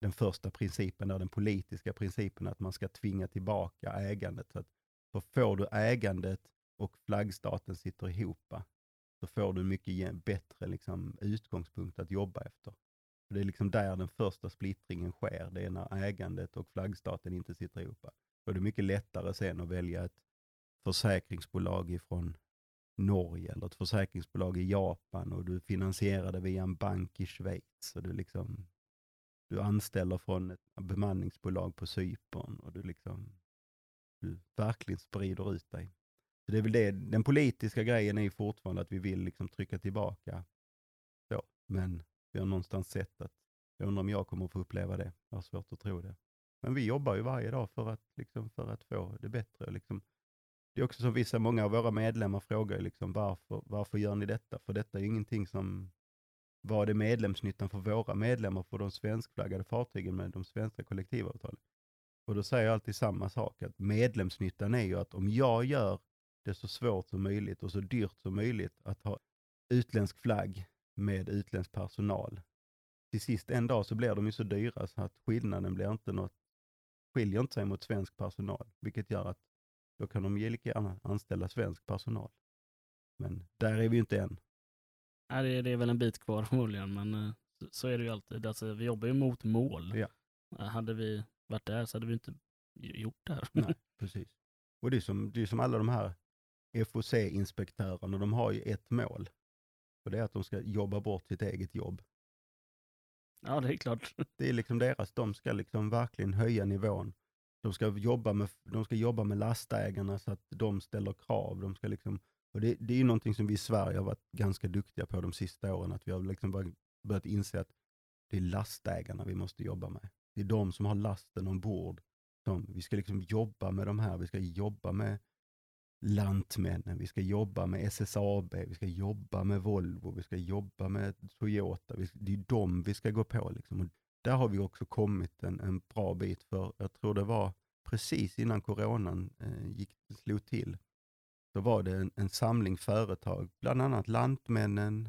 den första principen, där den politiska principen att man ska tvinga tillbaka ägandet. Så att för får du ägandet och flaggstaten sitter ihop, så får du en mycket bättre liksom, utgångspunkt att jobba efter. För det är liksom där den första splittringen sker. Det är när ägandet och flaggstaten inte sitter ihop. Då är det mycket lättare sen att välja ett försäkringsbolag ifrån Norge eller ett försäkringsbolag i Japan och du finansierar det via en bank i Schweiz. Och du, liksom, du anställer från ett bemanningsbolag på Cypern och du liksom du verkligen sprider ut dig. Så det är väl det, den politiska grejen är fortfarande att vi vill liksom trycka tillbaka. Så, men vi har någonstans sett att, jag undrar om jag kommer att få uppleva det. Jag har svårt att tro det. Men vi jobbar ju varje dag för att, liksom, för att få det bättre. Liksom. Det är också som vissa, många av våra medlemmar frågar liksom, varför, varför gör ni detta? För detta är ingenting som, vad är medlemsnyttan för våra medlemmar på de svenskflaggade fartygen med de svenska kollektivavtalen? Och då säger jag alltid samma sak, att medlemsnyttan är ju att om jag gör det så svårt som möjligt och så dyrt som möjligt att ha utländsk flagg med utländsk personal. Till sist en dag så blir de ju så dyra så att skillnaden blir inte något, skiljer inte sig mot svensk personal, vilket gör att då kan de ju lika gärna anställa svensk personal. Men där är vi ju inte än. Nej, det är, det är väl en bit kvar förmodligen, men eh, så är det ju alltid. Alltså, vi jobbar ju mot mål. Ja. Hade vi varit där så hade vi inte gjort det här. Nej, precis. Och det är som, det är som alla de här FOC-inspektörerna, de har ju ett mål. Och det är att de ska jobba bort sitt eget jobb. Ja, det är klart. Det är liksom deras, de ska liksom verkligen höja nivån. De ska jobba med, de ska jobba med lastägarna så att de ställer krav. De ska liksom, och det, det är ju någonting som vi i Sverige har varit ganska duktiga på de sista åren, att vi har liksom börjat inse att det är lastägarna vi måste jobba med. Det är de som har lasten ombord. Som, vi ska liksom jobba med de här, vi ska jobba med Lantmännen, vi ska jobba med SSAB, vi ska jobba med Volvo, vi ska jobba med Toyota. Vi, det är de vi ska gå på. Liksom. Där har vi också kommit en, en bra bit för, jag tror det var precis innan coronan eh, gick, slog till, så var det en, en, samling företag, bland annat Lantmännen,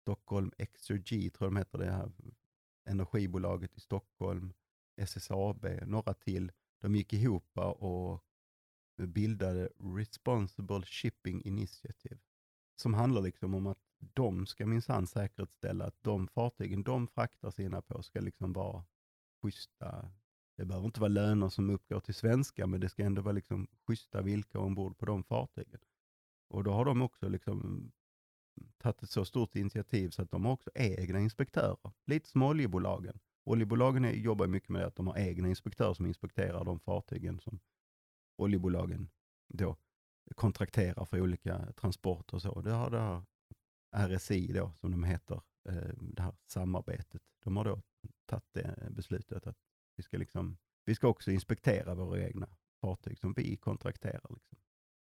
Stockholm Exergy, tror jag de heter det här energibolaget i Stockholm, SSAB, några till. De gick ihop och bildade Responsible Shipping Initiative. Som handlar liksom om att de ska minsann säkerställa att de fartygen de fraktar sina på ska liksom vara schyssta. Det behöver inte vara löner som uppgår till svenska, men det ska ändå vara liksom schyssta villkor ombord på de fartygen. Och då har de också liksom tagit ett så stort initiativ så att de har också egna inspektörer. Lite som oljebolagen. Oljebolagen är, jobbar mycket med att de har egna inspektörer som inspekterar de fartygen som oljebolagen då kontrakterar för olika transporter och så. Det har, det har RSI då, som de heter, eh, det här samarbetet. De har då tagit det beslutet att vi ska, liksom, vi ska också inspektera våra egna fartyg som vi kontrakterar. Liksom.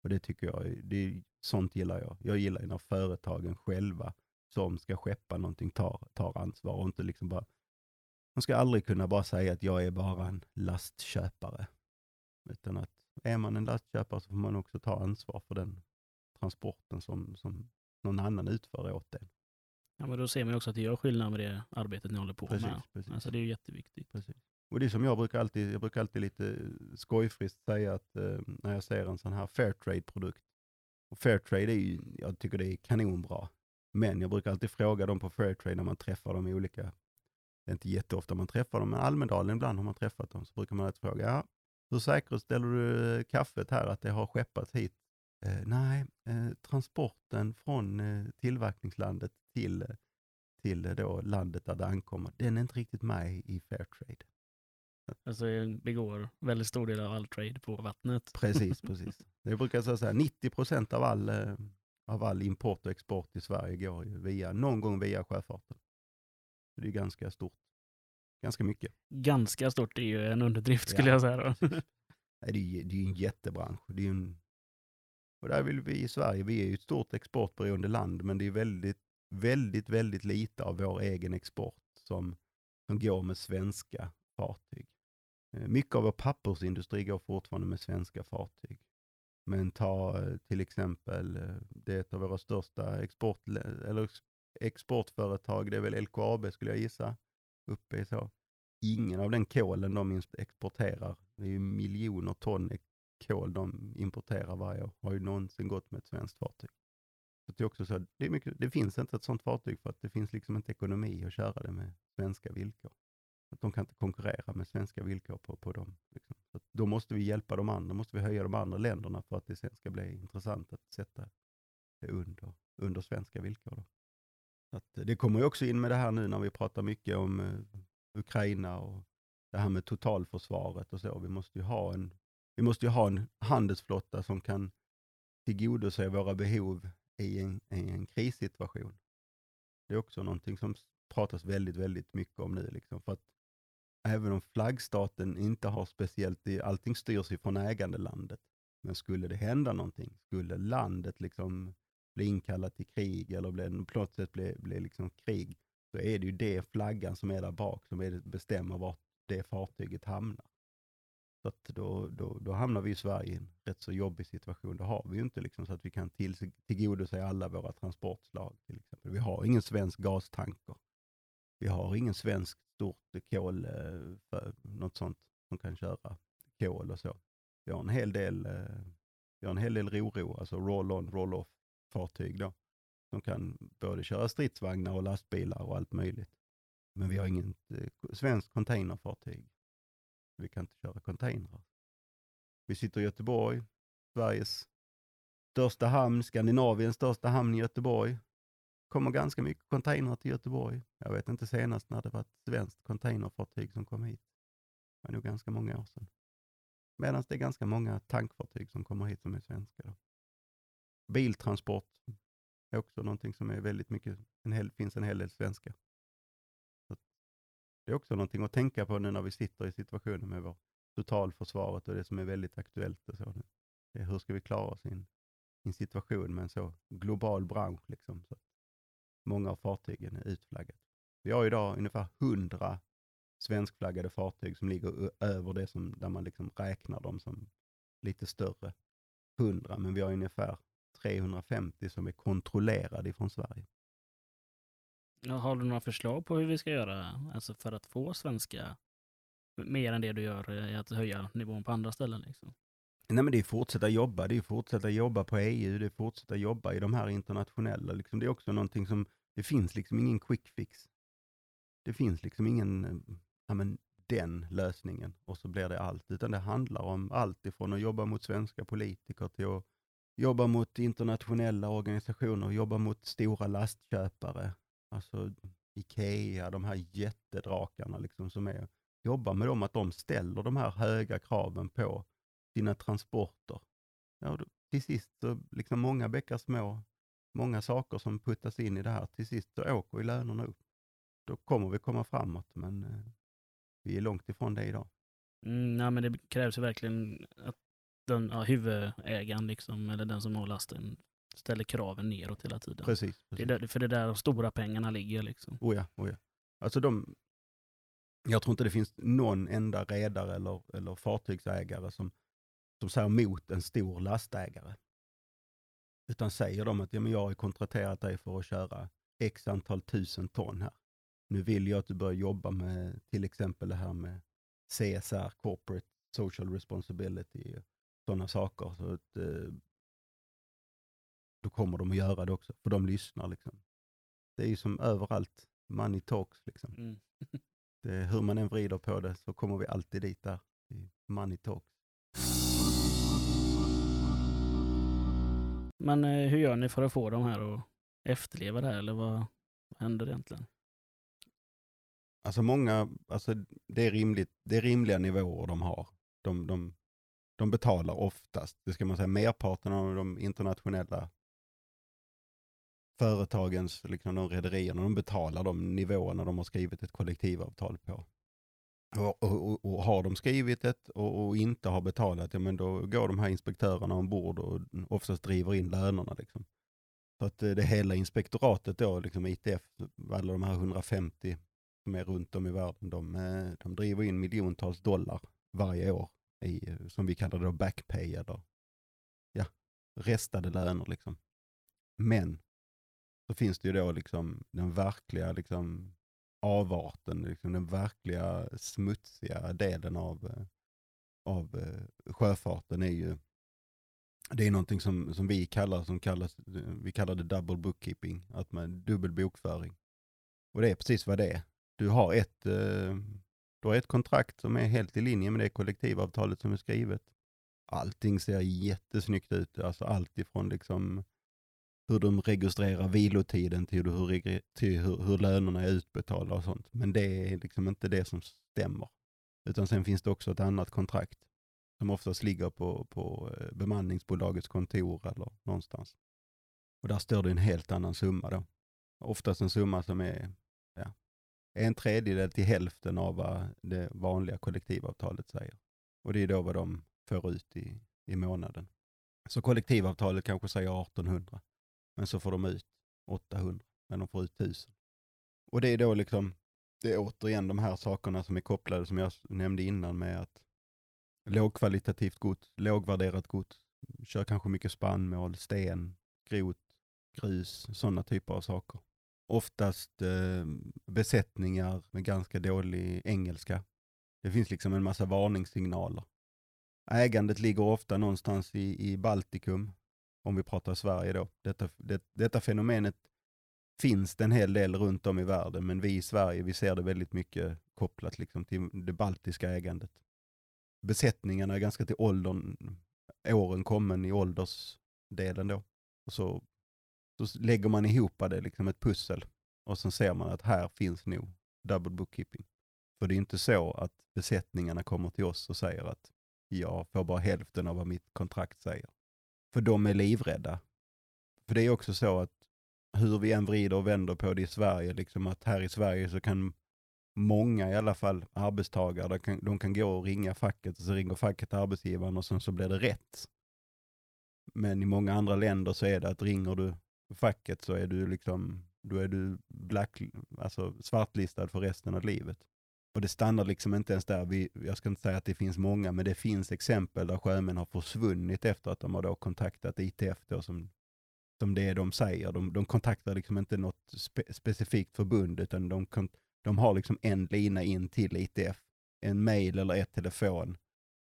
Och det tycker jag, det, sånt gillar jag. Jag gillar när företagen själva som ska skeppa någonting tar, tar ansvar och inte liksom bara man ska aldrig kunna bara säga att jag är bara en lastköpare. Utan att är man en lastköpare så får man också ta ansvar för den transporten som, som någon annan utför åt en. Ja, men då ser man också att det gör skillnad med det arbetet ni håller på Precis, med. precis. Alltså det är jätteviktigt. Precis. Och det är som jag brukar alltid, jag brukar alltid lite skojfriskt säga att eh, när jag ser en sån här Fairtrade-produkt. Och Fairtrade är ju, jag tycker det är kanonbra. Men jag brukar alltid fråga dem på Fairtrade när man träffar dem i olika, det är inte jätteofta man träffar dem, men Almedalen ibland har man träffat dem, så brukar man alltid fråga, ja, hur säkerställer du eh, kaffet här, att det har skeppats hit? Eh, nej, eh, transporten från eh, tillverkningslandet till, eh, till eh, då landet där det ankommer, den är inte riktigt med i Fairtrade. Alltså det begår väldigt stor del av all trade på vattnet. Precis, precis. Jag brukar säga så här, 90 procent av all, eh, av all import och export i Sverige går ju via, någon gång via sjöfarten. Det är ganska stort. Ganska mycket. Ganska stort är ju en underdrift skulle Ja. jag säga då. Nej, det, är, ju- det är en jättebransch. Det är en, och där vill vi i Sverige, vi är ju ett stort exportberoende land, men det är väldigt, väldigt, väldigt lite av vår egen export som, som går med svenska fartyg. Eh, mycket av vår pappersindustri går fortfarande med svenska fartyg. Men ta eh, till exempel, eh, det är ett av våra största export, eller exportföretag, det är väl LKAB skulle jag gissa, uppe i så. Ingen av den kolen de exporterar, det är ju miljoner ton kol de importerar varje år, har ju någonsin gått med ett svenskt fartyg. Så det, är också så, det, är mycket, det finns inte ett sådant fartyg för att det finns liksom inte ekonomi att köra det med svenska villkor. Att de kan inte konkurrera med svenska villkor på, på dem. Liksom. Så då måste vi hjälpa de andra, måste vi höja de andra länderna för att det sen ska bli intressant att sätta det under, under svenska villkor. Då. Så att eh, det kommer ju också in med det här nu när vi pratar mycket om eh, Ukraina och det här med totalförsvaret och så. Vi måste ju ha en, vi måste ju ha en handelsflotta som kan tillgodose våra behov i en, i en krissituation. Det är också någonting som pratas väldigt, väldigt mycket om nu. Liksom, för att även om flaggstaten inte har speciellt, allting styrs ifrån ägandelandet. Men skulle det hända någonting, skulle landet liksom bli inkallat till krig eller bli, på något sätt bli, bli liksom krig, så är det ju det flaggan som är där bak som är det, bestämmer vart det fartyget hamnar. Så att då, då, då hamnar vi i Sverige i en rätt så jobbig situation. Då har vi ju inte liksom så att vi kan till, tillgodose alla våra transportslag. till exempel. Vi har ingen svensk gastanker. Vi har ingen svensk stort kol, eh, för, något sånt som kan köra kol och så. Vi har en hel del, eh, vi har en hel del roro, alltså roll-on, roll-off fartyg då. Som kan både köra stridsvagnar och lastbilar och allt möjligt. Men vi har inget eh, svenskt containerfartyg. Vi kan inte köra containrar. Vi sitter i Göteborg, Sveriges största hamn, Skandinaviens största hamn i Göteborg. kommer ganska mycket containrar till Göteborg. Jag vet inte senast när det var ett svenskt containerfartyg som kom hit. Det var nog ganska många år sedan. Medan det är ganska många tankfartyg som kommer hit som är svenska. Då. Biltransport är också någonting som är väldigt mycket, en hel, finns en hel del svenska. Det är också någonting att tänka på nu när vi sitter i situationen med vår totalförsvaret och det som är väldigt aktuellt. Och så nu. Det är hur ska vi klara oss i en, situation med en så global bransch? Liksom, så att många av fartygen är utflaggade. Vi har idag ungefär 100 svenskflaggade fartyg som ligger över det som, där man liksom räknar dem som lite större. 100, men vi har ungefär 350 som är kontrollerade från Sverige. Har du några förslag på hur vi ska göra alltså för att få svenska mer än det du gör eh, i att höja nivån på andra ställen? Liksom? Nej men det är fortsätta jobba, det är fortsätta jobba på EU, det är fortsätta jobba i de här internationella. Liksom, det är också någonting som, det finns liksom ingen quick fix. Det finns liksom ingen, eh, ja men den lösningen och så blir det allt. Utan det handlar om allt ifrån att jobba mot svenska politiker till att jobba mot internationella organisationer, jobba mot stora lastköpare. Alltså Ikea, de här jättedrakarna liksom som är, jobba med dem, att de ställer de här höga kraven på sina transporter. Ja, då, till sist så liksom många bäckar små, många saker som puttas in i det här. Till sist så åker ju lönerna upp. Då kommer vi komma framåt, men eh, vi är långt ifrån det idag. Mm, nej, men det krävs ju verkligen att den, ja, huvudägaren, liksom, eller den som har lasten, ställer kraven neråt hela tiden. Precis. Det precis. är där, för det är där de stora pengarna ligger. Liksom. Oh ja, oh ja. Alltså de, jag tror inte det finns någon enda redare eller, eller fartygsägare som, som säger emot en stor lastägare. Utan säger de att ja, men jag har kontrakterat dig för att köra x antal tusen ton här. Nu vill jag att du börjar jobba med till exempel det här med CSR, Corporate Social Responsibility, sådana saker. Så att, eh, då kommer de att göra det också, för de lyssnar. Liksom. Det är ju som överallt, money talks. Liksom. Mm. Det, hur man än vrider på det så kommer vi alltid dit där, i money talks. Men eh, hur gör ni för att få de här att efterleva det här? Eller vad, vad händer egentligen? Alltså många, alltså det är, rimligt, det är rimliga nivåer de har. De, de, de betalar oftast, det ska man säga, merparten av de internationella företagens, liksom de rederierna, de betalar de nivåerna de har skrivit ett kollektivavtal på. Och, och, och, har de skrivit ett och, och, inte har betalat, ja men då går de här inspektörerna ombord och oftast driver in lönerna. Liksom. Så att eh, det hela inspektoratet då, liksom ITF, alla de här 150 som är runt om i världen, de, eh, de driver in miljontals dollar varje år i, eh, som vi kallar det backpay eller ja, restade löner liksom. Men så finns det ju då liksom den verkliga liksom avarten, liksom den verkliga smutsiga delen av, eh, av eh, sjöfarten är ju det är någonting som, som vi kallar, som kallas, eh, vi kallar det double bookkeeping, att man dubbel bokföring. Och det är precis vad det är. Du har ett, du har ett kontrakt som är helt i linje med det kollektivavtalet som är skrivet. Allting ser jättesnyggt ut, alltså allt ifrån liksom hur de registrerar vilotiden till, hur, till hur, hur lönerna är utbetalda och sånt. Men det är liksom inte det som stämmer. Utan sen finns det också ett annat kontrakt som oftast ligger på, på eh, bemanningsbolagets kontor eller någonstans. Och där står det en helt annan summa då. Oftast en summa som är ja, en tredjedel till hälften av vad det vanliga kollektivavtalet säger. Och det är då vad de får ut i, i månaden. Så kollektivavtalet kanske säger 1800. Men så får de ut 800, men de får ut 1000. Och det är då liksom, det är återigen de här sakerna som är kopplade som jag nämnde innan med att lågkvalitativt gods, lågvärderat gods, kör kanske mycket spannmål, sten, grot, grus, sådana typer av saker. Oftast eh, besättningar med ganska dålig engelska. Det finns liksom en massa varningssignaler. Ägandet ligger ofta någonstans i, i Baltikum, om vi pratar Sverige då. Detta, det, detta fenomenet finns det en hel del runt om i världen, men vi i Sverige vi ser det väldigt mycket kopplat liksom till det baltiska ägandet. Besättningarna är ganska till åldern, åren kommen i åldersdelen då. Och så, så lägger man ihop det, liksom ett pussel, och så ser man att här finns nog double bookkeeping. För det är inte så att besättningarna kommer till oss och säger att jag får bara hälften av vad mitt kontrakt säger. För de är livrädda. För det är också så att hur vi än vrider och vänder på det i Sverige, liksom att här i Sverige så kan många i alla fall arbetstagare, de kan, de kan gå och ringa facket och så ringer facket arbetsgivaren och sen så blir det rätt. Men i många andra länder så är det att ringer du facket så är du liksom, då är du black, alltså svartlistad för resten av livet. Och det stannar liksom inte ens där. Vi, jag ska inte säga att det finns många, men det finns exempel där sjömän har försvunnit efter att de har då kontaktat ITF då som, som det de säger. De, de kontaktar liksom inte något spe, specifikt förbund, utan de, de har liksom en lina in till ITF. En mail eller ett telefon.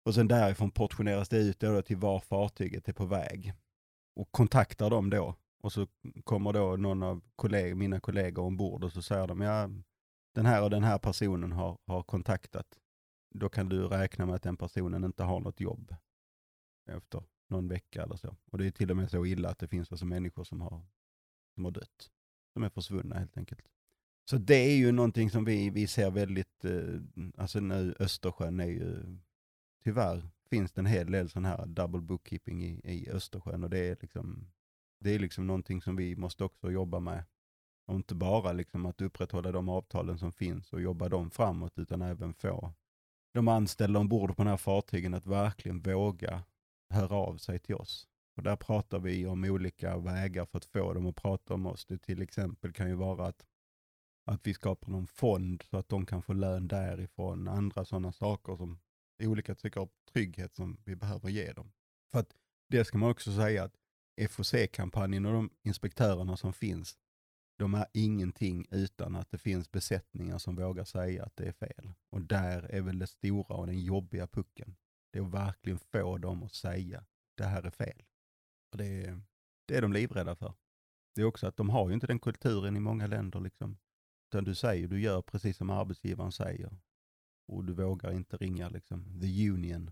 Och sen därifrån portioneras det ut då till var fartyget är på väg. Och kontaktar dem då. Och så kommer då någon av kolleg mina kollegor ombord och så säger de, ja den här och den här personen har, har kontaktat, då kan du räkna med att den personen inte har något jobb efter någon vecka eller så. Och det är till och med så illa att det finns alltså människor som har, som har dött, som är försvunna helt enkelt. Så det är ju någonting som vi, vi ser väldigt, eh, alltså nu Östersjön är ju, tyvärr finns det en hel del sån här double bookkeeping i, i Östersjön och det är liksom, det är liksom någonting som vi måste också jobba med och inte bara liksom att upprätthålla de avtalen som finns och jobba dem framåt, utan även få de anställda ombord på den här fartygen att verkligen våga höra av sig till oss. Och där pratar vi om olika vägar för att få dem att prata om oss. Det till exempel kan ju vara att, att vi skapar någon fond så att de kan få lön därifrån. Andra sådana saker som olika typer av trygghet som vi behöver ge dem. För att det ska man också säga att FOC-kampanjen och de inspektörerna som finns, de är ingenting utan att det finns besättningar som vågar säga att det är fel. Och där är väl det stora och den jobbiga pucken. Det är att verkligen få dem att säga, det här är fel. Och det, är, det är de livrädda för. Det är också att de har ju inte den kulturen i många länder. Liksom. Utan du säger, du gör precis som arbetsgivaren säger. Och du vågar inte ringa liksom, the union.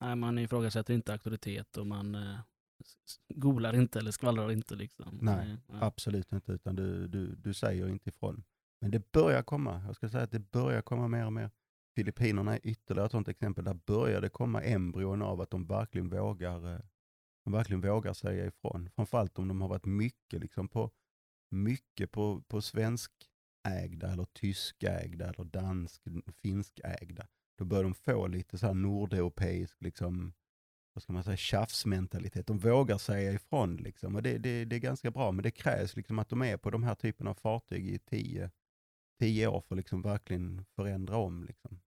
Nej, man ifrågasätter inte auktoritet och man eh, golar inte eller skvallrar inte. Liksom. Nej, ja. Absolut inte, utan du, du, du säger inte ifrån. Men det börjar komma. Jag ska säga att det börjar komma mer och mer. Filippinerna är ytterligare ett sådant exempel. Där börjar det komma embryon av att de verkligen vågar, eh, de verkligen vågar säga ifrån. Framförallt om de har varit mycket, liksom på, mycket på, på svenskägda eller tyskägda eller dansk, finskägda. Då börjar de få lite så här nordeuropeisk, liksom, vad ska man säga, tjafsmentalitet. De vågar säga ifrån liksom. Och det, det, det är ganska bra, men det krävs liksom att de är på de här typen av fartyg i tio, tio år för att liksom verkligen förändra om. Liksom.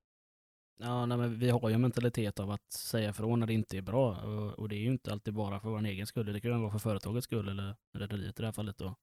Ja, nej, men vi har ju en mentalitet av att säga ifrån när det inte är bra. Och, och det är ju inte alltid bara för vår egen skull. Det kan ju vara för företagets skull eller rederiet i det här fallet. Då.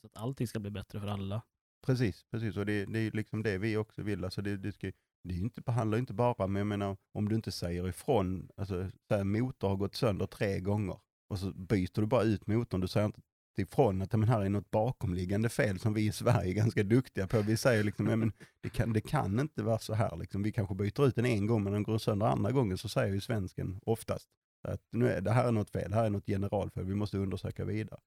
Så att allting ska bli bättre för alla. Precis, precis. Och det, det är liksom det vi också vill. Alltså det, det, ska, det är inte, handlar inte bara, men jag menar om du inte säger ifrån, alltså så här, motor har gått sönder tre gånger och så byter du bara ut motorn, du säger inte ifrån att men här är något bakomliggande fel som vi i Sverige är ganska duktiga på. Vi säger liksom, ja, men det, kan, det kan inte vara så här. Liksom. Vi kanske byter ut den en gång men den går sönder andra gången så säger ju svensken oftast att nu är, det här är något fel, det här är något generalfel, vi måste undersöka vidare.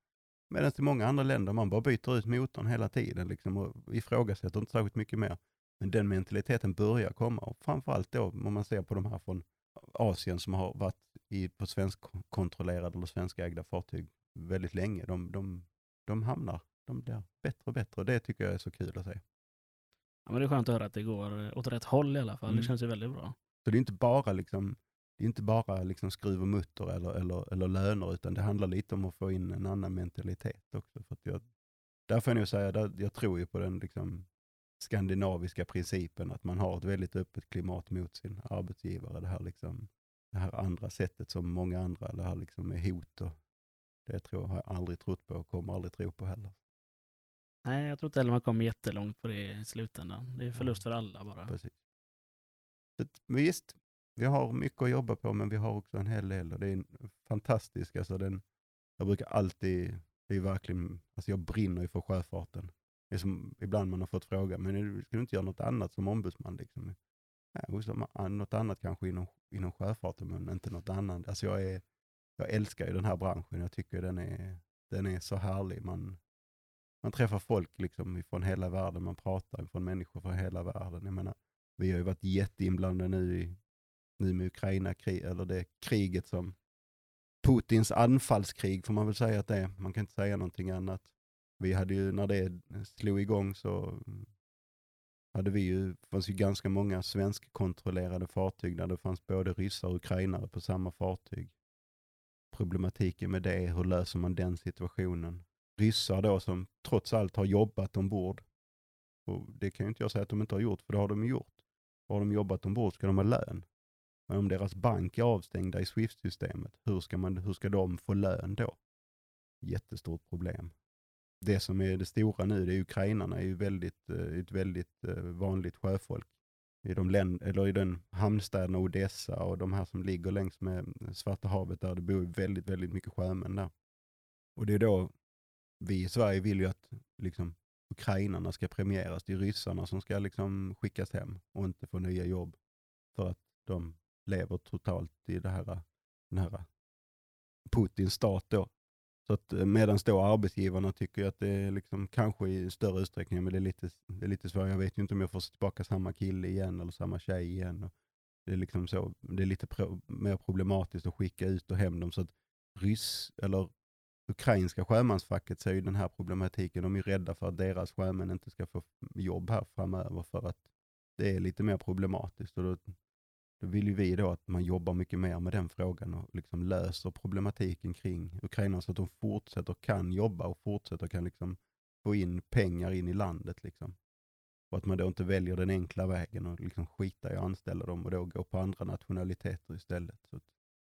Medan i många andra länder man bara byter ut motorn hela tiden liksom, och ifrågasätter inte särskilt mycket mer. Men den mentaliteten börjar komma och framförallt då om man ser på de här från Asien som har varit i, på svenskkontrollerade eller svenskägda fartyg väldigt länge. De, de, de hamnar, de blir bättre och bättre och det tycker jag är så kul att se. Ja, men det är skönt att höra att det går åt rätt håll i alla fall. Mm. Det känns ju väldigt bra. Så det är inte bara liksom det är inte bara liksom skruv och mutter eller, eller, eller löner, utan det handlar lite om att få in en annan mentalitet också. För jag, där får jag nog säga, där, jag tror ju på den liksom skandinaviska principen att man har ett väldigt öppet klimat mot sin arbetsgivare. Det här, liksom, det här andra sättet som många andra, det här liksom med hot och det tror jag, har jag aldrig trott på och kommer aldrig tro på heller. Nej, jag tror inte heller man kommer jättelångt på det i slutändan. Det är förlust för alla bara. Precis. Så, visst, vi har mycket att jobba på, men vi har också en hel del och det är en fantastisk, alltså den, jag brukar alltid, det är verkligen, alltså jag brinner ju för sjöfarten. Det är som ibland man har fått fråga, men ska du inte göra något annat som ombudsman? Liksom? Ja, något annat kanske inom, inom sjöfarten, men inte något annat. Alltså jag, är, jag älskar ju den här branschen, jag tycker den är, den är så härlig. Man, man träffar folk liksom från hela världen, man pratar från människor från hela världen. Jag menar, vi har ju varit jätteinblandade nu, i, nu med Ukraina, krig, eller det kriget som Putins anfallskrig får man väl säga att det är. Man kan inte säga någonting annat. Vi hade ju, när det slog igång så hade vi ju, det fanns ju ganska många svenskkontrollerade fartyg där det fanns både ryssar och ukrainare på samma fartyg. Problematiken med det, hur löser man den situationen? Ryssar då som trots allt har jobbat ombord. Och det kan ju inte jag säga att de inte har gjort, för det har de gjort. Har de jobbat ombord ska de ha lön. Men om deras bank är avstängda i Swift-systemet, hur ska, man, hur ska de få lön då? Jättestort problem. Det som är det stora nu, det är ukrainarna, är ju väldigt, eh, ett väldigt eh, vanligt sjöfolk. I, de länd, eller I den hamnstäderna Odessa och de här som ligger längs med eh, Svarta havet, där det bor väldigt, väldigt mycket sjömän där. Och det är då, vi i Sverige vill ju att liksom, ukrainarna ska premieras. Det är ryssarna som ska liksom skickas hem och inte få nya jobb. För att de lever totalt i det här, den här Putins stat då. Så att eh, medan då arbetsgivarna tycker att det är liksom kanske i större utsträckning, men det är lite, det är lite svårt. Jag vet ju inte om jag får tillbaka samma kille igen eller samma tjej igen. Och det är liksom så, det är lite pro, mer problematiskt att skicka ut och hem dem. Så att ryss, eller ukrainska sjömansfacket ser ju den här problematiken. De är rädda för att deras sjömän inte ska få jobb här framöver för att det är lite mer problematiskt. Och då, då vill ju vi då att man jobbar mycket mer med den frågan och liksom löser problematiken kring Ukraina så att de fortsätter kan jobba och fortsätter kan liksom få in pengar in i landet. Liksom. Och att man då inte väljer den enkla vägen och liksom skita i att anställa dem och då gå på andra nationaliteter istället. Så att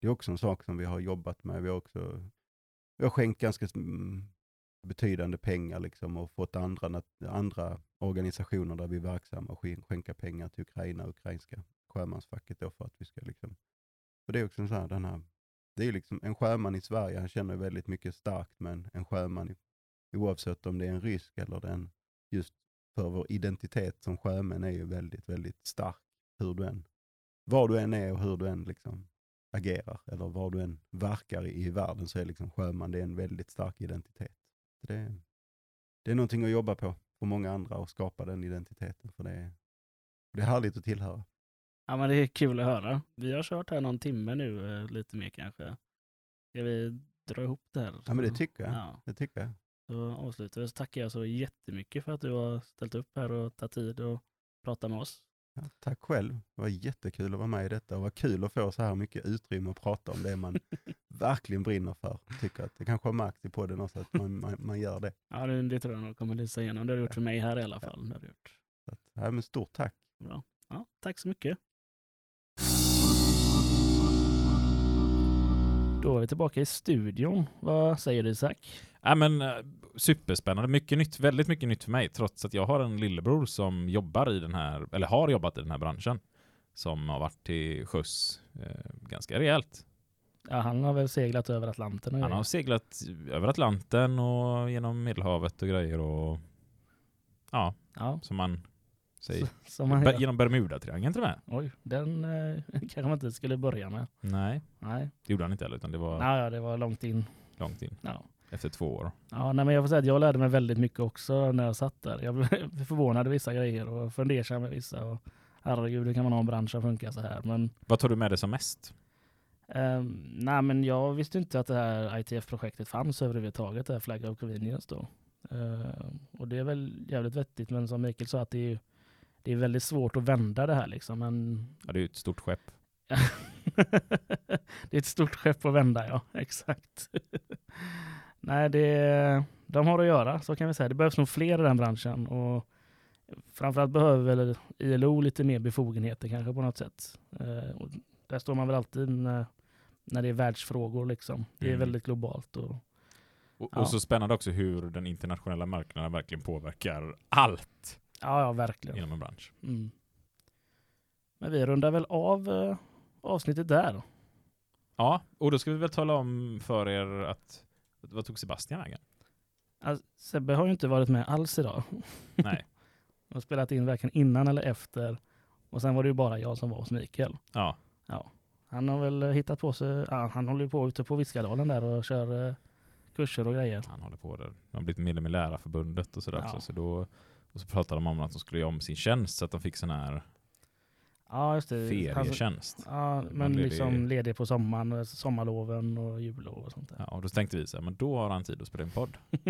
det är också en sak som vi har jobbat med. Vi har också vi har skänkt ganska mm, betydande pengar liksom och fått andra, andra organisationer där vi är verksamma att skänka pengar till Ukraina och ukrainska sjömansfacket då för att vi ska liksom, för det är också en sån här, den här, det är liksom en sjöman i Sverige, han känner väldigt mycket starkt med en, sjöman i, oavsett om det är en rysk eller den, just för vår identitet som sjömän är ju väldigt, väldigt stark. Hur du än, var du än är och hur du än liksom agerar eller var du än verkar i, i världen så är liksom sjöman det är en väldigt stark identitet. Det, är- det är någonting att jobba på för många andra och skapa den identiteten för det är, det är härligt att tillhöra. Ja, men det är kul att höra. Vi har kört här någon timme nu, eh, lite mer kanske. Ska vi dra ihop det här? Ja men det tycker jag. Ja, Det tycker jag. så avslutar vi. Så tackar jag så jättemycket för att du har ställt upp här och tagit tid och prata med oss. Ja, tack själv. Det var jättekul att vara med i detta och vad kul att få så här mycket utrymme att prata om det man verkligen brinner för. Tycker att det kanske har märkt i podden också att man, man, man gör det. Ja, det, det tror jag nog kommer lysa igenom. Det har du gjort för mig här i alla fall. Det har du gjort. Så att, ja, men stort tack. Bra. Ja, tack så mycket. Då är vi tillbaka i studion. Vad säger du Isak? Ja, men, eh, superspännande. Mycket nytt, väldigt mycket nytt för mig. Trots att jag har en lillebror som jobbar i den här, eller har jobbat i den här branschen. Som har varit till sjöss eh, ganska rejält. Ja, han har väl seglat över Atlanten Han har seglat över Atlanten och genom Medelhavet och grejer och ja, Ja, som man säger. som genom Bermudatriangeln till och med. Oj, den eh, kanske man inte skulle börja med. Nej, Nej, det gjorde han inte heller utan det var ja, det var långt in. långt in. Ja. Efter två år. Ja, nej, men jag får säga att jag lärde mig väldigt mycket också när jag satt där. Jag blev förvånad vissa grejer och fundersam med vissa. Och, herregud, hur kan man ha en bransch som funkar så här? Men, Vad tar du med dig som mest? ehm, nej, men jag visste inte att det här ITF-projektet fanns överhuvudtaget, det här Flag of Convenience då. Ehm, och det är väl jävligt vettigt, men som Mikael sa att det är, ju- det är väldigt svårt att vända det här liksom. Men Ja, det är ju ett stort skepp. det är ett stort skepp att vända, ja. Exakt. Nej, det, de har att göra, så kan vi säga. Det behövs nog fler i den branschen. Och framförallt behöver väl ILO lite mer befogenheter kanske på något sätt. Eh, där står man väl alltid när, när det är världsfrågor. Liksom. Det är Mm. väldigt globalt. Och, Och, Ja. och så spännande också hur den internationella marknaden verkligen påverkar allt ja, ja, verkligen. inom en bransch. Mm. Men vi rundar väl av eh, avsnittet där. Ja, och då ska vi väl tala om för er att vad tog Sebastian vägen? Alltså, Sebbe har ju inte varit med alls idag. Nej. Jag har spelat in varken innan eller efter. Och sen var det ju bara jag som var hos Mikael. Ja, Han har väl hittat på sig, ja, han håller ju på ute på Viskadalen där och kör eh, kurser och grejer. han håller på där. Han har blivit medlem i Lärarförbundet och sådär. Ja. också. Så då, och så pratade de om att de skulle göra om sin tjänst så att de fick sån här Ja, just det. Ferietjänst. ja, men ledig- liksom ledig på sommaren, sommarloven och jullov och sånt där. Ja, och då tänkte vi så här, men då har han tid att spela en podd.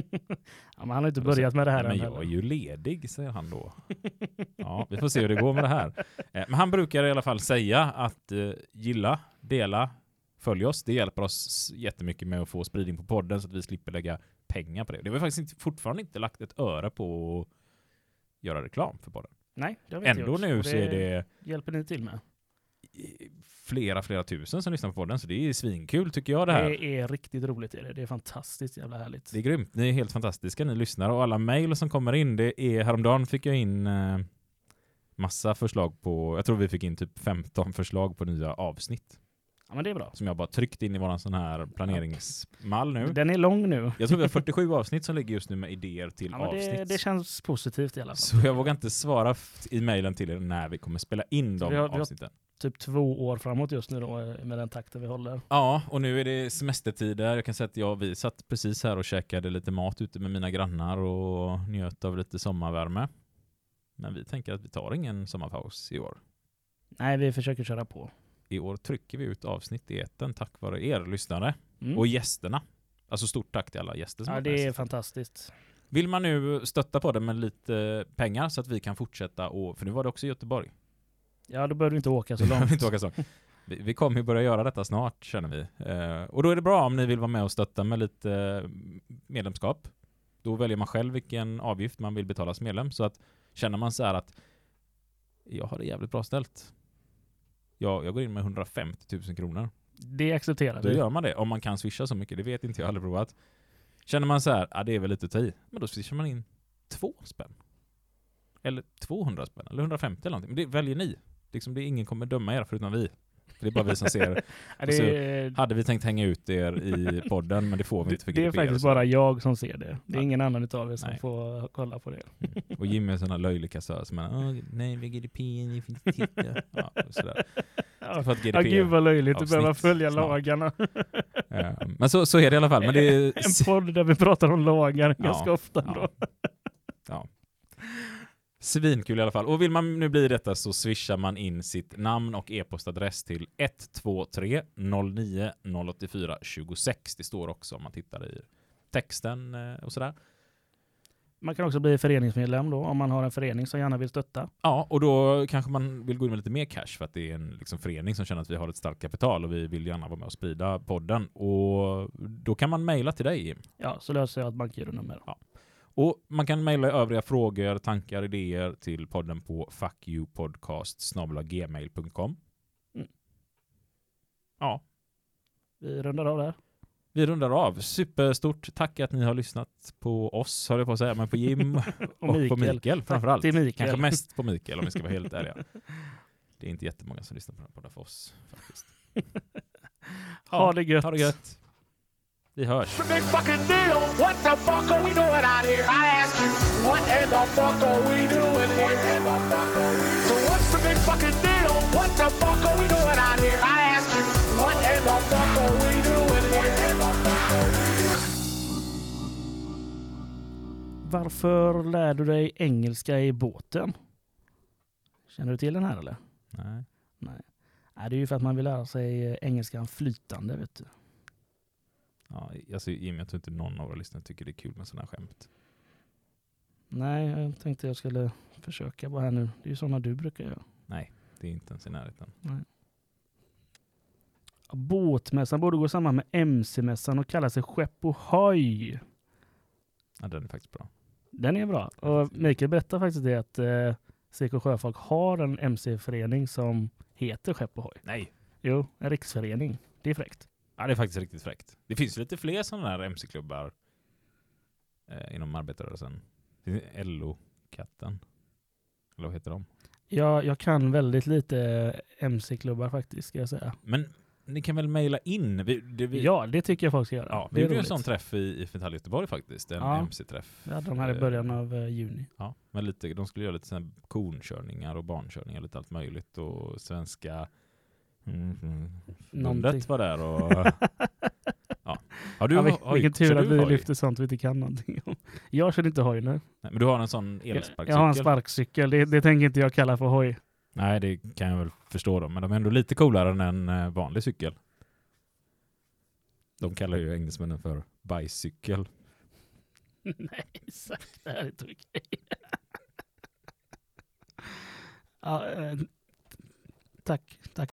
Ja, men han har inte börjat med det här Nej, än men jag är ju ledig, säger han då. Ja, vi får se hur det går med det här. Eh, Men han brukar i alla fall säga att eh, gilla, dela, följ oss. Det hjälper oss jättemycket med att få spridning på podden så att vi slipper lägga pengar på det. Det har vi faktiskt inte, fortfarande inte lagt ett öre på att göra reklam för podden. Nej, det har vi inte Ändå gjort. nu så är det hjälper ni till med. flera, flera tusen som lyssnar på podden, så det är svinkul tycker jag det här. Det är riktigt roligt. Är det. det är fantastiskt jävla härligt. Det är grymt. Ni är helt fantastiska, ni lyssnar. Och alla mejl som kommer in, det är häromdagen fick jag in eh, massa förslag på, jag tror vi fick in typ 15 förslag på nya avsnitt. Ja, men det är bra. Som jag bara tryckt in i våran sån här planeringsmall nu. Den är lång nu. Jag tror vi har 47 avsnitt som ligger just nu med idéer till Ja, avsnitt. det, det känns positivt i alla fall. Så jag vågar inte svara i mejlen till er när vi kommer spela in de vi har- vi har- avsnitten. Typ två år framåt just nu då, eh, med den takten vi håller. Ja, och nu är det semestertider. Jag kan säga att jag, vi satt precis här och käkade lite mat ute med mina grannar och njöt av lite sommarvärme. Men vi tänker att vi tar ingen sommarpaus i år. Nej, vi försöker köra på. I år trycker vi ut avsnitt i etern tack vare er lyssnare Mm. och gästerna. Alltså stort tack till alla gäster som Ja, det är fantastiskt. Vill man nu stötta på det med lite pengar så att vi kan fortsätta och, för nu var det också i Göteborg. Ja, då behöver du inte åka så långt. inte åka så. Vi, vi kommer ju börja göra detta snart känner vi. Eh, och då är det bra om ni vill vara med och stötta med lite eh, medlemskap. Då väljer man själv vilken avgift man vill betala som medlem. Så att känner man så här att jag har det jävligt bra ställt. Jag, jag går in med 150 000 kronor. Det accepterar Då vi. gör man det. Om man kan swisha så mycket, det vet inte jag, aldrig provat. Känner man så här, ja det är väl lite att ta i. Men då swishar man in två spänn. Eller 200 spänn, eller 150 eller någonting. Men det väljer ni. Liksom, det är ingen kommer döma er förutom vi. För det är bara vi som ser. Ja, det, är, Hade vi tänkt hänga ut er i podden, men det får vi inte för det är faktiskt så. bara jag som ser det. Det är Nej. ingen annan utav er som Nej. får kolla på det. Mm. Och Jimmy är en sån här löjlig kassör som är "Åh, nej, vi GDPR, ni får inte titta. Ja, sådär. Ja, För att ja gud vad löjligt att behöva följa snart. lagarna. Eh, Men så, så är det i alla fall. Men det är... En podd där vi pratar om lagar Ja, ganska ofta. Ja. Då. Ja. Svinkul i alla fall. Och vill man nu bli detta så swishar man in sitt namn och e-postadress till 123 09 084 26. Det står också om man tittar i texten eh, och sådär. Man kan också bli föreningsmedlem då om man har en förening som gärna vill stötta. Ja, och då kanske man vill gå in med lite mer cash för att det är en liksom, förening som känner att vi har ett starkt kapital och vi vill gärna vara med och sprida podden. Och då kan man mejla till dig Jim. Ja, så löser jag ett bankgironummer. Och man kan mejla övriga frågor, tankar, idéer till podden på fuckyoupodcast.gmail.com Mm. Ja, Vi rundar av där. vi rundar av. Superstort tack att ni har lyssnat på oss, höll jag på att säga, men på Jim och, på Mikael. Mikael framförallt. till Mikael. Kanske mest på Mikael om vi ska vara helt ärliga. Det är inte jättemånga som lyssnar på den här podden för oss. Faktiskt. Ha det gött. Ha det gött. Vi hörs. Varför lär du dig engelska i båten? Känner du till den här eller? Nej. Nej, det är ju för att man vill lära sig eh, engelskan flytande. Vet du. Ja, alltså Jim, jag tror inte någon av våra lyssnare tycker det är kul med sådana skämt. Nej, jag tänkte jag skulle försöka bara här nu. Det är ju sådana du brukar göra. Det är inte ens i närheten. Båtmässan borde gå samman med MC-mässan och kalla sig Skepp Ohoj. Ja, den är faktiskt bra. Den är bra. Och Mikael berättar faktiskt det att eh, CK Sjöfolk har en MC-förening som heter Skepp Ohoj. Nej. Jo, en riksförening. Det är fräckt. Ja, det är faktiskt riktigt fräckt. Det finns lite fler sådana här MC-klubbar eh, inom arbetarrörelsen. LO-katten. Eller vad heter de? Jag, jag kan väldigt lite MC-klubbar faktiskt, ska jag säga. Men ni kan väl mejla in? Vi, det, vi, Ja, det tycker jag folk ska göra. ja, vi gjorde en sån träff i, i Fetall Göteborg faktiskt. En Ja. MC-träff. Hade de här i början av eh, juni. Ja, men lite, de skulle göra lite här konkörningar och barnkörningar, lite allt möjligt. Och svenska mm, mm, Någonting. var där och... ja. Har du, ja, vil- hoj, vilken kör tur att vi hoj? lyfter sånt vi inte kan någonting om. Jag kör inte hoj nu. Nej, men du har en sån elsparkcykel? jag har en sparkcykel. Det, det tänker inte jag kalla för hoj. Nej, det kan jag väl förstå då. Men de är ändå lite coolare än en eh, vanlig cykel. De kallar ju engelsmännen för bajscykel. Nej, exakt. Det här är inte okej. ja, eh, tack. Tack